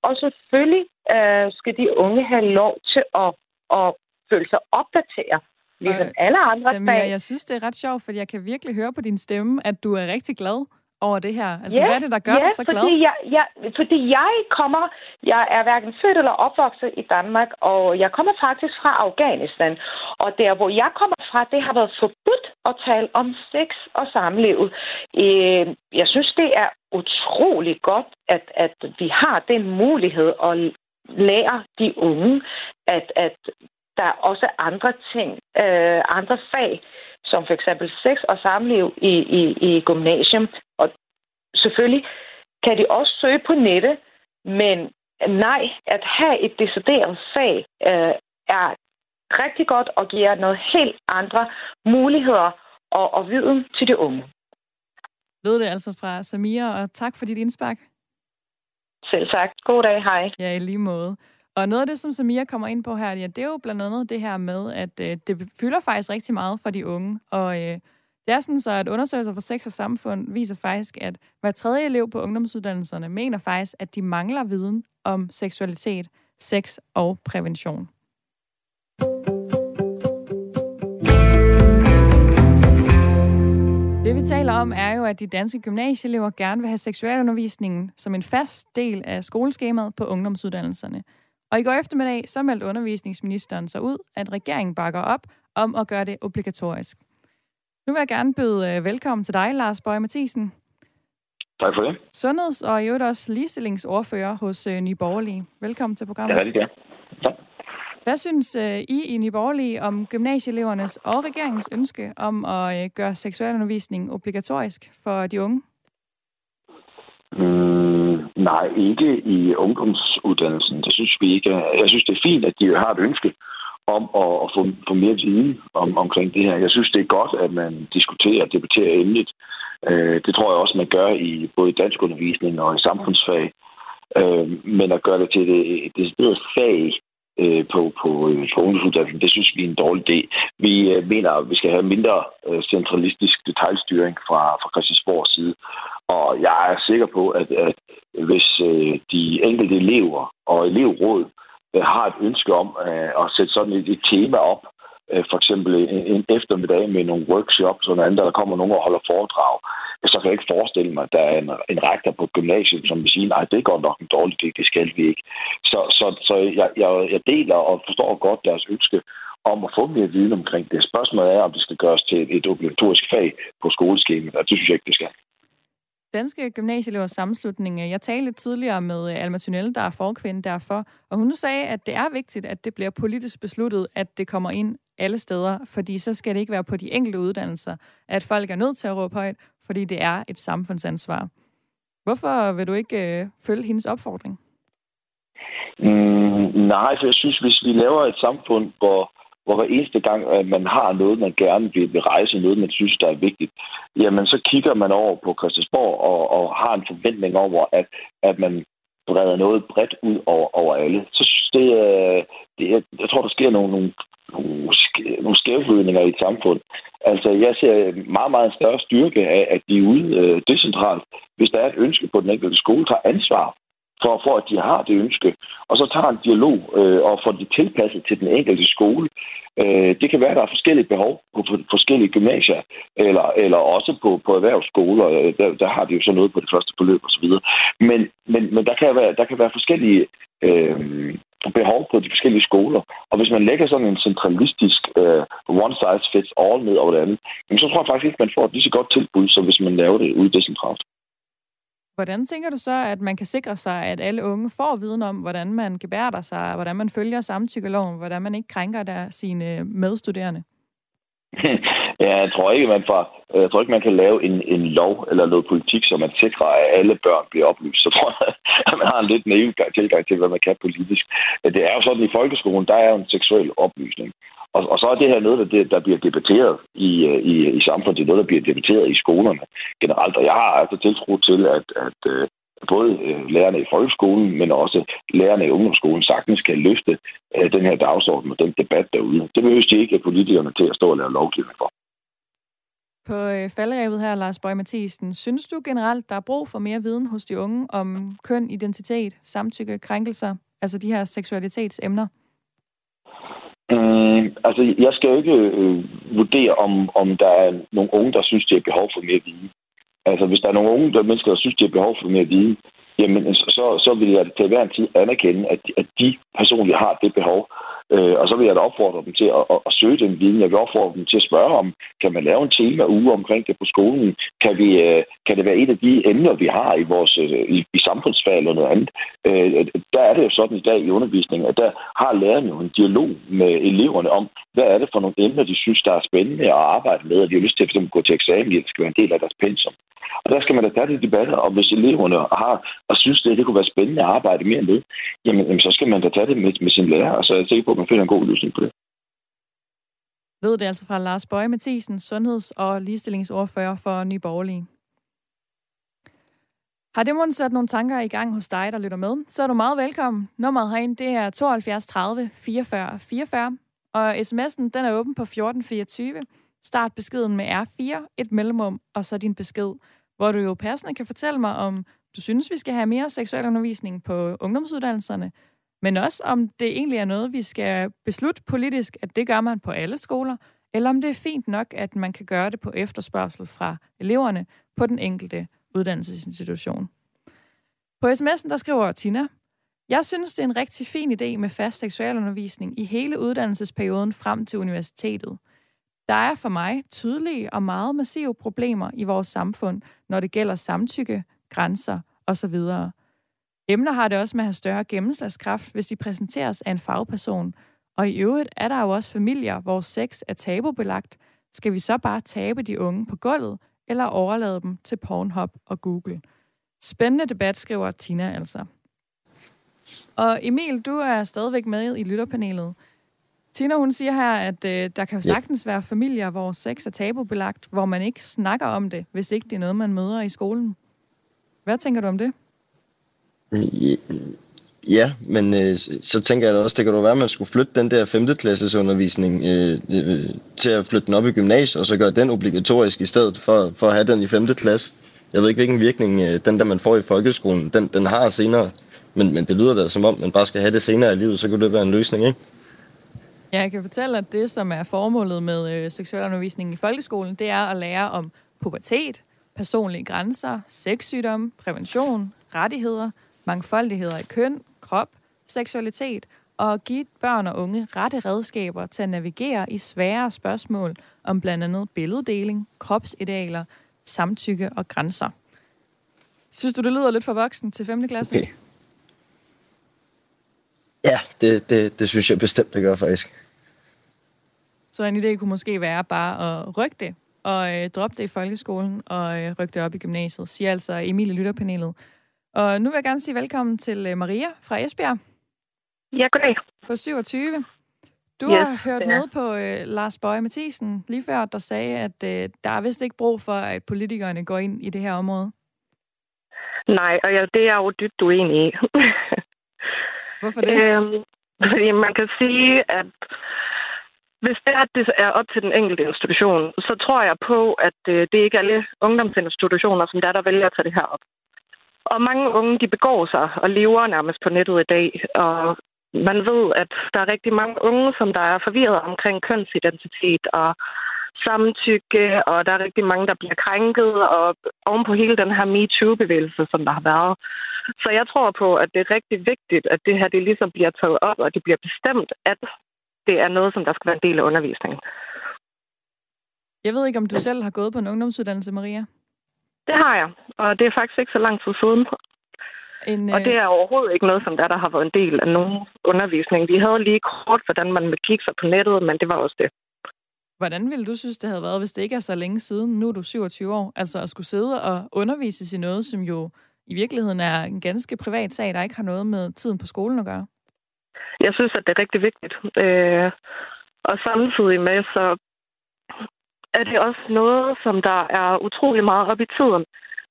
og selvfølgelig øh, skal de unge have lov til at, at føle sig opdateret, ligesom alle andre Samira, fag. jeg synes, det er ret sjovt, fordi jeg kan virkelig høre på din stemme, at du er rigtig glad over det her. Altså, Ja, hvad er det, der gør ja, dig så glad? fordi Jeg, jeg, fordi jeg kommer, jeg er hverken født eller opvokset i Danmark, og jeg kommer faktisk fra Afghanistan. Og der, hvor jeg kommer fra, det har været forbudt at tale om sex og samlivet. Øh, Jeg synes, det er utrolig godt, at, at vi har den mulighed at lære de unge, at, at der er også andre ting, øh, andre fag, som for eksempel sex og samliv i, i, i gymnasium. Og selvfølgelig kan de også søge på nettet, men nej, at have et decideret fag øh, er rigtig godt og giver noget helt andre muligheder og, og viden til de unge. Lød det altså fra Samira, og tak for dit indspark. Selv tak. God dag. Hej. Ja, i lige måde. Og noget af det, som Samia kommer ind på her, ja, det er jo blandt andet det her med, at øh, det fylder faktisk rigtig meget for de unge. Og øh, det er sådan så, at undersøgelser for sex og samfund viser faktisk, at hver tredje elev på ungdomsuddannelserne mener faktisk, at de mangler viden om seksualitet, sex og prævention. Det vi taler om er jo, at de danske gymnasieelever gerne vil have seksualundervisningen som en fast del af skoleskemaet på ungdomsuddannelserne. Og i går eftermiddag så meldte undervisningsministeren så ud, at regeringen bakker op om at gøre det obligatorisk. Nu vil jeg gerne byde øh, velkommen til dig, Lars Bøge Mathisen, Tak for det. sundheds- og i øvrigt også ligestillingsordfører hos øh, Nye Borgerlige. Velkommen til Ja, programmet. rigtig gerne. Tak. Hvad synes øh, I i Nye Borgerlige om gymnasieelevernes og regeringens ønske om at gøre seksualundervisning obligatorisk for de unge? Mm, nej, ikke i ungdomsuddannelsen. Det synes vi ikke. Jeg synes, det er fint, at de har et ønske om at, at få, få mere viden om, omkring det her. Jeg synes, det er godt, at man diskuterer og debatterer emnet. Øh, det tror jeg også, man gør i både dansk undervisning og i samfundsfag. Øh, men at gøre det til et det fag øh, på, på, øh, på ungdomsuddannelsen, det synes vi er en dårlig idé. Vi øh, mener, at vi skal have mindre øh, centralistisk detaljstyring fra, fra Christiansborgs side. Og jeg er sikker på, at, at hvis de enkelte elever og elevråd Øh, har et ønske om øh, at sætte sådan et, et tema op, øh, for eksempel en, en eftermiddag med nogle workshops og noget andet, der kommer nogen og holder foredrag, så kan jeg ikke forestille mig, at der er en, en rektor på gymnasiet, som vil sige, nej, det går nok en dårlig idé, det skal vi ikke. Så, så, så jeg, jeg, jeg deler og forstår godt deres ønske om at få mere viden omkring det. Spørgsmålet er, om det skal gøres til et obligatorisk fag på skoleskemaet, og det synes jeg ikke, det skal. Danske Gymnasieelevers Sammenslutning. Jeg talte lidt tidligere med øh, Alma Tunnel, der er forkvinde derfor, og hun sagde, at det er vigtigt, at det bliver politisk besluttet, at det kommer ind alle steder, fordi så skal det ikke være på de enkelte uddannelser, at folk er nødt til at råbe højt, fordi det er et samfundsansvar. Hvorfor vil du ikke øh, følge hendes opfordring? Mm, nej, for jeg synes, hvis vi laver et samfund, hvor hvor hver eneste gang, at man har noget, man gerne vil, vil rejse, noget, man synes, der er vigtigt, jamen så kigger man over på Christiansborg og, og har en forventning over, at, at man breder noget bredt ud over, over alle. Så det, øh, det jeg, jeg tror, der sker nogle, nogle, nogle, nogle i et samfund. Altså, jeg ser meget, meget større styrke af, at de er ude øh, decentralt. Hvis der er et ønske på den enkelte skole, tager ansvar for, for at de har det ønske, og så tager en dialog øh, og får det tilpasset til den enkelte skole. Øh, det kan være, at der er forskellige behov på forskellige gymnasier, eller, eller også på, på erhvervsskoler. Øh, der, der har de jo så noget på det første forløb osv. Men, men, men der, kan være, der kan være forskellige øh, behov på de forskellige skoler. Og hvis man lægger sådan en centralistisk øh, one size fits all ned over det andet, så tror jeg faktisk ikke, man får et lige så godt tilbud, som hvis man laver det ude decentralt. Hvordan tænker du så, at man kan sikre sig, at alle unge får viden om, hvordan man gebærder sig, hvordan man følger samtykkeloven, hvordan man ikke krænker der sine medstuderende? Ja, jeg tror ikke, man får, jeg tror ikke, man kan lave en, en lov eller noget politik, så man sikrer, at alle børn bliver oplyst. Så tror jeg, at man har en lidt naiv tilgang til, hvad man kan politisk. Det er jo sådan, i folkeskolen, der er jo en seksuel oplysning. Og, og så er det her noget, der, der bliver debatteret i, i, i samfundet. Det er noget, der bliver debatteret i skolerne generelt. Og jeg har altså tiltro til, at, at øh, både øh, lærerne i folkeskolen, men også lærerne i ungdomsskolen sagtens kan løfte den her dagsorden og den debat derude. Det behøver de ikke politikerne til at stå og lave lovgivning for. På falderæbet her, Lars Bøge Mathisen, synes du generelt, der er brug for mere viden hos de unge om køn, identitet, samtykke, krænkelser, altså de her seksualitetsemner? Mm, altså, jeg skal jo ikke øh, vurdere, om, om der er nogle unge, der synes, de har behov for mere viden. Altså, hvis der er nogle unge der mennesker, der synes, de har behov for mere viden, jamen, så, så vil jeg til hver en tid anerkende, at, at de personligt har det behov. Øh, og så vil jeg da opfordre dem til at, at, at søge den viden. Jeg vil opfordre dem til at spørge om, kan man lave en tema uge omkring det på skolen? Kan, vi, øh, kan det være et af de emner, vi har i vores øh, i, i samfundsfag eller noget andet? Øh, der er det jo sådan i dag i undervisningen, at der har lærerne jo en dialog med eleverne om, hvad er det for nogle emner, de synes, der er spændende at arbejde med, og de har lyst til at gå til eksamen, det skal være en del af deres pensum. Og der skal man da tage de debatter, og hvis eleverne har og synes, det, det kunne være spændende at arbejde mere med, jamen, jamen så skal man da tage det med, med sin lærer, og så er jeg sikker på, at man finder en god løsning på det. Ved det altså fra Lars Bøje Mathisen, sundheds- og ligestillingsordfører for Nye Borgerlige. Har det måske sat nogle tanker i gang hos dig, der lytter med, så er du meget velkommen. Nummeret herinde, det er 72 30 44 44, og sms'en, den er åben på 1424. Start beskeden med R4, et mellemrum, og så din besked, hvor du jo passende kan fortælle mig, om du synes, vi skal have mere seksuel undervisning på ungdomsuddannelserne, men også om det egentlig er noget, vi skal beslutte politisk, at det gør man på alle skoler, eller om det er fint nok, at man kan gøre det på efterspørgsel fra eleverne på den enkelte uddannelsesinstitution. På sms'en der skriver Tina, jeg synes, det er en rigtig fin idé med fast seksualundervisning i hele uddannelsesperioden frem til universitetet. Der er for mig tydelige og meget massive problemer i vores samfund, når det gælder samtykke, grænser osv. Emner har det også med at have større gennemslagskraft, hvis de præsenteres af en fagperson. Og i øvrigt er der jo også familier, hvor sex er tabubelagt. Skal vi så bare tabe de unge på gulvet, eller overlade dem til Pornhub og Google? Spændende debat, skriver Tina altså. Og Emil, du er stadigvæk med i lytterpanelet. Tina, hun siger her, at øh, der kan jo sagtens være familier, hvor sex er tabubelagt, hvor man ikke snakker om det, hvis ikke det er noget, man møder i skolen. Hvad tænker du om det? Ja, men øh, så tænker jeg da også, det kan jo være, at man skulle flytte den der 5. klasses undervisning øh, øh, til at flytte den op i gymnasiet, og så gøre den obligatorisk i stedet for, for at have den i 5. klasse. Jeg ved ikke, hvilken virkning øh, den, der man får i folkeskolen, den, den har senere. Men, men det lyder da som om, man bare skal have det senere i livet, så kunne det være en løsning, ikke? Ja, jeg kan fortælle, at det, som er formålet med øh, seksualundervisningen i folkeskolen, det er at lære om pubertet, personlige grænser, sexsygdom, prævention, rettigheder, mangfoldigheder i køn, krop, seksualitet og give børn og unge rette redskaber til at navigere i svære spørgsmål om blandt andet billeddeling, kropsidealer, samtykke og grænser. Synes du, det lyder lidt for voksen til 5. klasse? Okay. Ja, det, det, det synes jeg bestemt, det gør faktisk. Så en idé kunne måske være bare at rykke det, og øh, droppe det i folkeskolen, og øh, rykke det op i gymnasiet, siger altså Emilie Lytterpanelet. Og nu vil jeg gerne sige velkommen til øh, Maria fra Esbjerg. Ja, goddag. På 27. Du yes, har hørt med på øh, Lars Bøje Mathisen lige før, der sagde, at øh, der er vist ikke brug for, at politikerne går ind i det her område. Nej, og ja, det er jeg jo dybt uenig i. Hvorfor det? Øhm, fordi man kan sige, at hvis det er, at det er op til den enkelte institution, så tror jeg på, at øh, det ikke er alle ungdomsinstitutioner, som der, der vælger at tage det her op. Og mange unge, de begår sig og lever nærmest på nettet i dag. Og man ved, at der er rigtig mange unge, som der er forvirret omkring kønsidentitet og samtykke, og der er rigtig mange, der bliver krænket, og oven på hele den her MeToo-bevægelse, som der har været. Så jeg tror på, at det er rigtig vigtigt, at det her det ligesom bliver taget op, og det bliver bestemt, at det er noget, som der skal være en del af undervisningen. Jeg ved ikke, om du selv har gået på en ungdomsuddannelse, Maria? Det har jeg, og det er faktisk ikke så lang tid siden. En, og det øh, er overhovedet ikke noget, som der, der har været en del af nogen undervisning. Vi havde lige kort, hvordan man kigge sig på nettet, men det var også det. Hvordan ville du synes, det havde været, hvis det ikke er så længe siden? Nu er du 27 år. Altså at skulle sidde og undervise i noget, som jo i virkeligheden er en ganske privat sag, der ikke har noget med tiden på skolen at gøre. Jeg synes, at det er rigtig vigtigt. Øh, og samtidig med, så er det også noget, som der er utrolig meget op i tiden.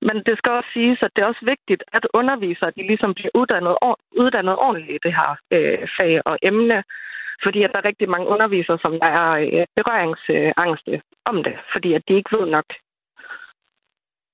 Men det skal også siges, at det er også vigtigt, at undervisere de ligesom bliver uddannet, uddannet ordentligt i det her øh, fag og emne. Fordi at der er rigtig mange undervisere, som der er øh, berøringsangste om det, fordi at de ikke ved nok.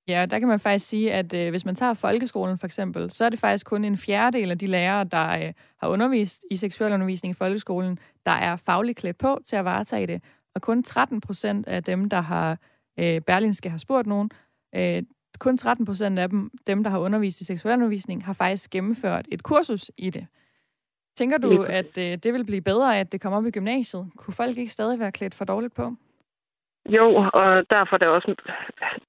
Ja, der kan man faktisk sige, at øh, hvis man tager folkeskolen for eksempel, så er det faktisk kun en fjerdedel af de lærere, der øh, har undervist i seksualundervisning i folkeskolen, der er fagligt klædt på til at varetage det. Og kun 13 procent af dem, der har, øh, Berlinske har spurgt nogen, øh, kun 13 procent af dem, dem, der har undervist i seksualundervisning, har faktisk gennemført et kursus i det. Tænker du, at øh, det vil blive bedre, at det kommer op i gymnasiet? Kunne folk ikke stadig være klædt for dårligt på? Jo, og derfor er det også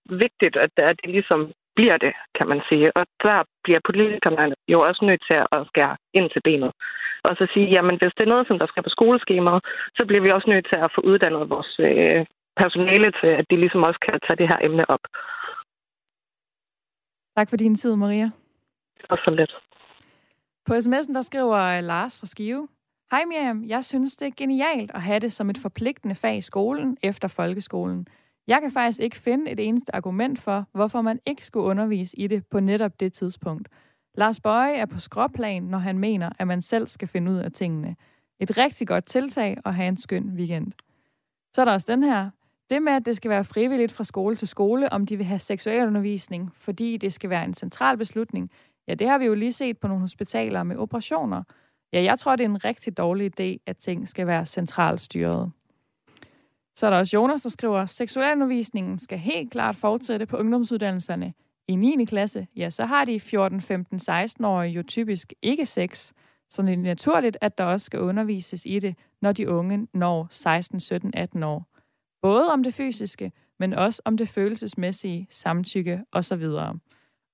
vigtigt, at det ligesom bliver det, kan man sige. Og der bliver politikerne jo også nødt til at skære ind til benet. Og så sige, jamen hvis det er noget, som der skal på skoleskemaet, så bliver vi også nødt til at få uddannet vores øh, personale til, at de ligesom også kan tage det her emne op. Tak for din tid, Maria. Og så lidt. På sms'en, der skriver Lars fra Skive. Hej Miriam, jeg synes, det er genialt at have det som et forpligtende fag i skolen efter folkeskolen. Jeg kan faktisk ikke finde et eneste argument for, hvorfor man ikke skulle undervise i det på netop det tidspunkt. Lars Bøje er på skråplan, når han mener, at man selv skal finde ud af tingene. Et rigtig godt tiltag og have en skøn weekend. Så er der også den her. Det med, at det skal være frivilligt fra skole til skole, om de vil have seksualundervisning, fordi det skal være en central beslutning, ja, det har vi jo lige set på nogle hospitaler med operationer. Ja, jeg tror, det er en rigtig dårlig idé, at ting skal være centralt styret. Så er der også Jonas, der skriver, seksualundervisningen skal helt klart fortsætte på ungdomsuddannelserne. I 9. klasse, ja, så har de 14, 15, 16-årige jo typisk ikke sex, så det er naturligt, at der også skal undervises i det, når de unge når 16, 17, 18 år. Både om det fysiske, men også om det følelsesmæssige, samtykke osv.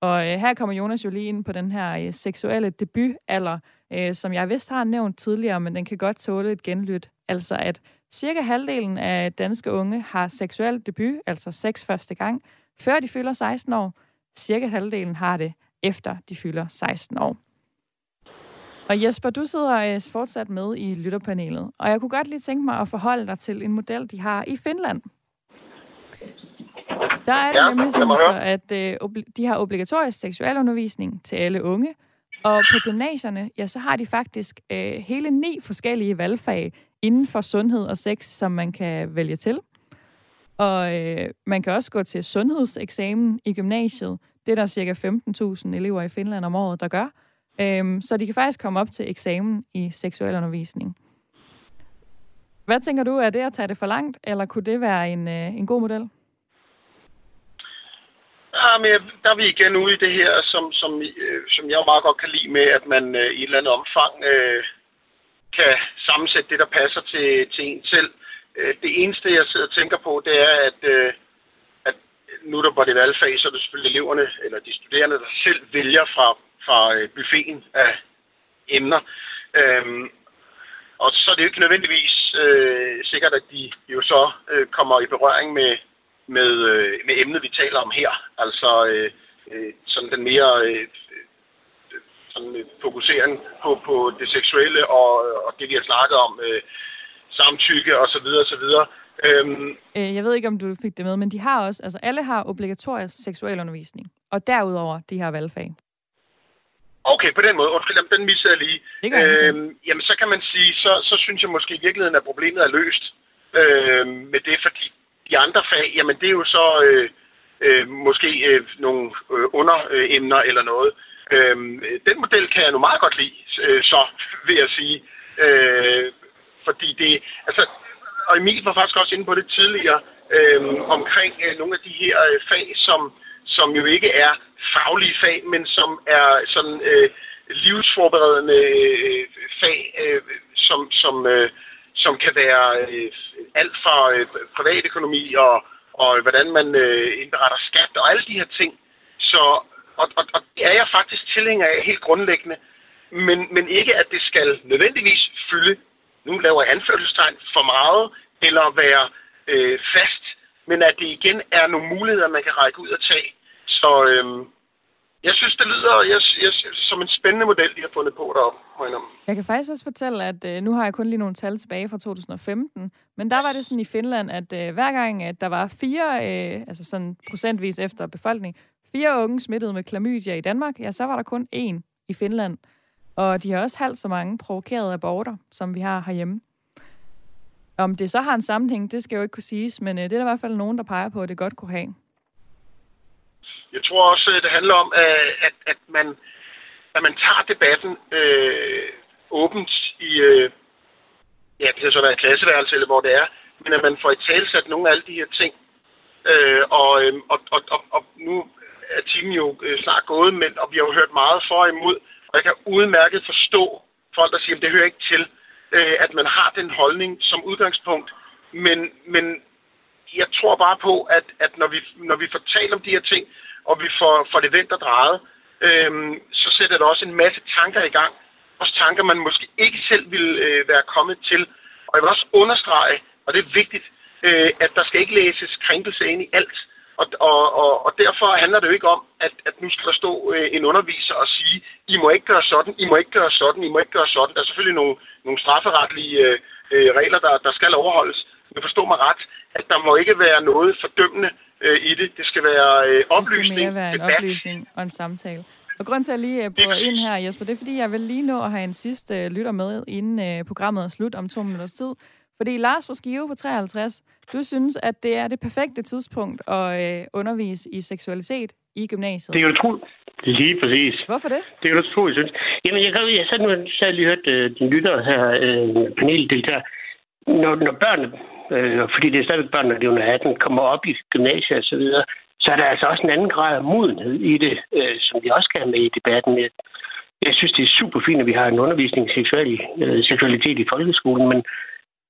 Og øh, her kommer Jonas jo lige ind på den her øh, seksuelle debutalder, øh, som jeg vist har nævnt tidligere, men den kan godt tåle et genlyt. Altså at cirka halvdelen af danske unge har seksuel debut, altså sex første gang, før de fylder 16 år. Cirka halvdelen har det efter de fylder 16 år. Og Jesper, du sidder øh, fortsat med i lytterpanelet, og jeg kunne godt lige tænke mig at forholde dig til en model, de har i Finland. Der er det ja, nemlig sådan, så, at øh, de har obligatorisk seksualundervisning til alle unge, og på gymnasierne, ja, så har de faktisk øh, hele ni forskellige valgfag inden for sundhed og sex, som man kan vælge til. Og øh, man kan også gå til sundhedseksamen i gymnasiet. Det er der cirka 15.000 elever i Finland om året, der gør. Øhm, så de kan faktisk komme op til eksamen i seksualundervisning. Hvad tænker du, er det at tage det for langt, eller kunne det være en, øh, en god model? Ja, men der er vi igen ude i det her, som, som, øh, som jeg meget godt kan lide med, at man øh, i et eller andet omfang øh, kan sammensætte det, der passer til, til en selv. Øh, det eneste, jeg sidder og tænker på, det er, at, øh, at nu der var det valgfag, så er det selvfølgelig eleverne, eller de studerende, der selv vælger fra, fra øh, buffeten af emner. Øh, og så er det jo ikke nødvendigvis øh, sikkert, at de jo så øh, kommer i berøring med, med, øh, med emnet, vi taler om her. Altså øh, øh, sådan den mere øh, sådan, øh, fokusering på, på det seksuelle og, og det, vi har snakket om, øh, samtykke osv. osv. Øhm, øh, jeg ved ikke, om du fik det med, men de har også, altså alle har obligatorisk seksualundervisning, og derudover de her valgfag. Okay, på den måde. Undskyld, den missede jeg lige. øhm, jamen, så kan man sige, så, så synes jeg måske i virkeligheden, at problemet er løst øh, med det, fordi de andre fag, jamen det er jo så øh, øh, måske øh, nogle øh, underemner eller noget. Øh, den model kan jeg nu meget godt lide, øh, så vil jeg sige. Øh, fordi det, altså, og Emil var faktisk også inde på det tidligere, øh, omkring øh, nogle af de her øh, fag, som, som jo ikke er faglige fag, men som er sådan øh, livsforberedende øh, fag, øh, som, som, øh, som kan være øh, alt fra øh, privatøkonomi og, og hvordan man øh, indberetter skat og alle de her ting. Så, og, og, og det er jeg faktisk tilhænger af helt grundlæggende, men, men ikke at det skal nødvendigvis fylde, nu laver jeg anførselstegn, for meget, eller være øh, fast, men at det igen er nogle muligheder, man kan række ud og tage. Så øh, jeg synes, det lyder jeg, jeg, som en spændende model, de har fundet på deroppe. Jeg kan faktisk også fortælle, at øh, nu har jeg kun lige nogle tal tilbage fra 2015, men der var det sådan i Finland, at øh, hver gang, at der var fire, øh, altså sådan procentvis efter befolkning, fire unge smittet med klamydia i Danmark, ja, så var der kun én i Finland. Og de har også halvt så mange provokerede aborter, som vi har herhjemme. Om det så har en sammenhæng, det skal jo ikke kunne siges, men øh, det er der i hvert fald nogen, der peger på, at det godt kunne have. Jeg tror også, øh, det handler om, at, at, man, at man tager debatten øh, åbent i, øh, ja, det kan så være klasseværelse eller hvor det er, men at man får i talsat nogle af alle de her ting. Øh, og, øh, og, og, og, og nu er timen jo øh, snart gået, men, og vi har jo hørt meget for og imod, og jeg kan udmærket forstå folk, der siger, at det hører ikke til, øh, at man har den holdning som udgangspunkt. Men, men jeg tror bare på, at, at når, vi, når vi får talt om de her ting, og vi får, får det vendt og drejet, øhm, så sætter det også en masse tanker i gang. Også tanker, man måske ikke selv ville øh, være kommet til. Og jeg vil også understrege, og det er vigtigt, øh, at der skal ikke læses krænkelse ind i alt. Og, og, og, og derfor handler det jo ikke om, at, at nu skal der stå øh, en underviser og sige, I må ikke gøre sådan, I må ikke gøre sådan, I må ikke gøre sådan. Der er selvfølgelig nogle, nogle strafferetlige øh, øh, regler, der, der skal overholdes. Men forstå mig ret, at der må ikke være noget fordømmende øh, i det. Det skal være øh, oplysning, Det skal mere være en debat. oplysning og en samtale. Og grund til, at jeg lige øh, bryder ind her, Jesper, det er, fordi jeg vil lige nå at have en sidste øh, lytter med, inden øh, programmet er slut om to minutters tid. Fordi Lars fra Skive på 53, du synes, at det er det perfekte tidspunkt at øh, undervise i seksualitet i gymnasiet. Det er jo utroligt. Lige præcis. Hvorfor det? Det er jo utroligt, synes Jamen, jeg, jeg, jeg sad nu jeg lige hørt øh, din lytter her, øh, paneldeltager. Når, når børn øh, fordi det er stadigvæk børn, når de er under 18, kommer op i gymnasiet og så videre, så er der altså også en anden grad af modenhed i det, øh, som vi også skal have med i debatten. Jeg, jeg synes, det er super fint, at vi har en undervisning i seksual, øh, seksualitet i folkeskolen, men,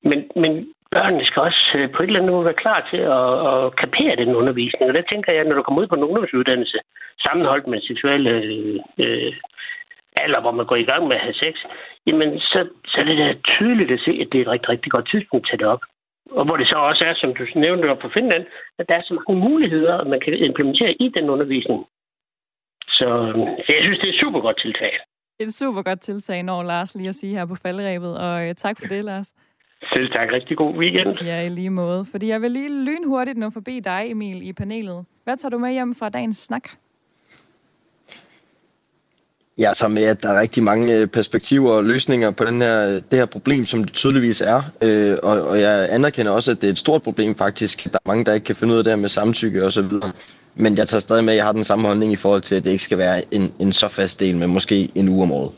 men, men børnene skal også øh, på et eller andet måde være klar til at, at kapere den undervisning. Og der tænker jeg, når du kommer ud på en ungdomsuddannelse, sammenholdt med seksuelle øh, øh, alder, hvor man går i gang med at have sex, jamen så, så er det da tydeligt at se, at det er et rigtig, rigtig godt tidspunkt at tage det op. Og hvor det så også er, som du nævnte på Finland, at der er så mange muligheder, man kan implementere i den undervisning. Så, så jeg synes, det er et super godt tiltag. Et super godt tiltag, når Lars lige at sige her på faldrebet, og øh, tak for det, Lars. Selv tak. Rigtig god weekend. Ja, i lige måde. Fordi jeg vil lige lynhurtigt nå forbi dig, Emil, i panelet. Hvad tager du med hjem fra dagens snak? Jeg tager med, at der er rigtig mange øh, perspektiver og løsninger på den her, det her problem, som det tydeligvis er. Øh, og, og jeg anerkender også, at det er et stort problem faktisk. Der er mange, der ikke kan finde ud af det her med samtykke og så videre. Men jeg tager stadig med, at jeg har den samme holdning i forhold til, at det ikke skal være en, en så fast del med måske en uge om året.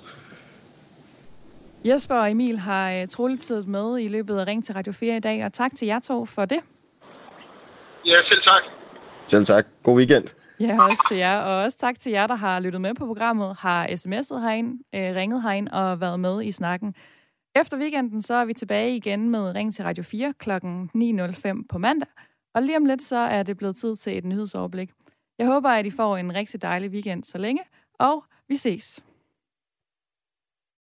Jesper og Emil har uh, troligt siddet med i løbet af Ring til Radio 4 i dag, og tak til jer to for det. Ja, selv tak. Selv tak. God weekend. Ja, også til jer. Og også tak til jer, der har lyttet med på programmet, har sms'et herind, øh, ringet herind og været med i snakken. Efter weekenden, så er vi tilbage igen med Ring til Radio 4 kl. 9.05 på mandag. Og lige om lidt, så er det blevet tid til et nyhedsoverblik. Jeg håber, at I får en rigtig dejlig weekend så længe, og vi ses.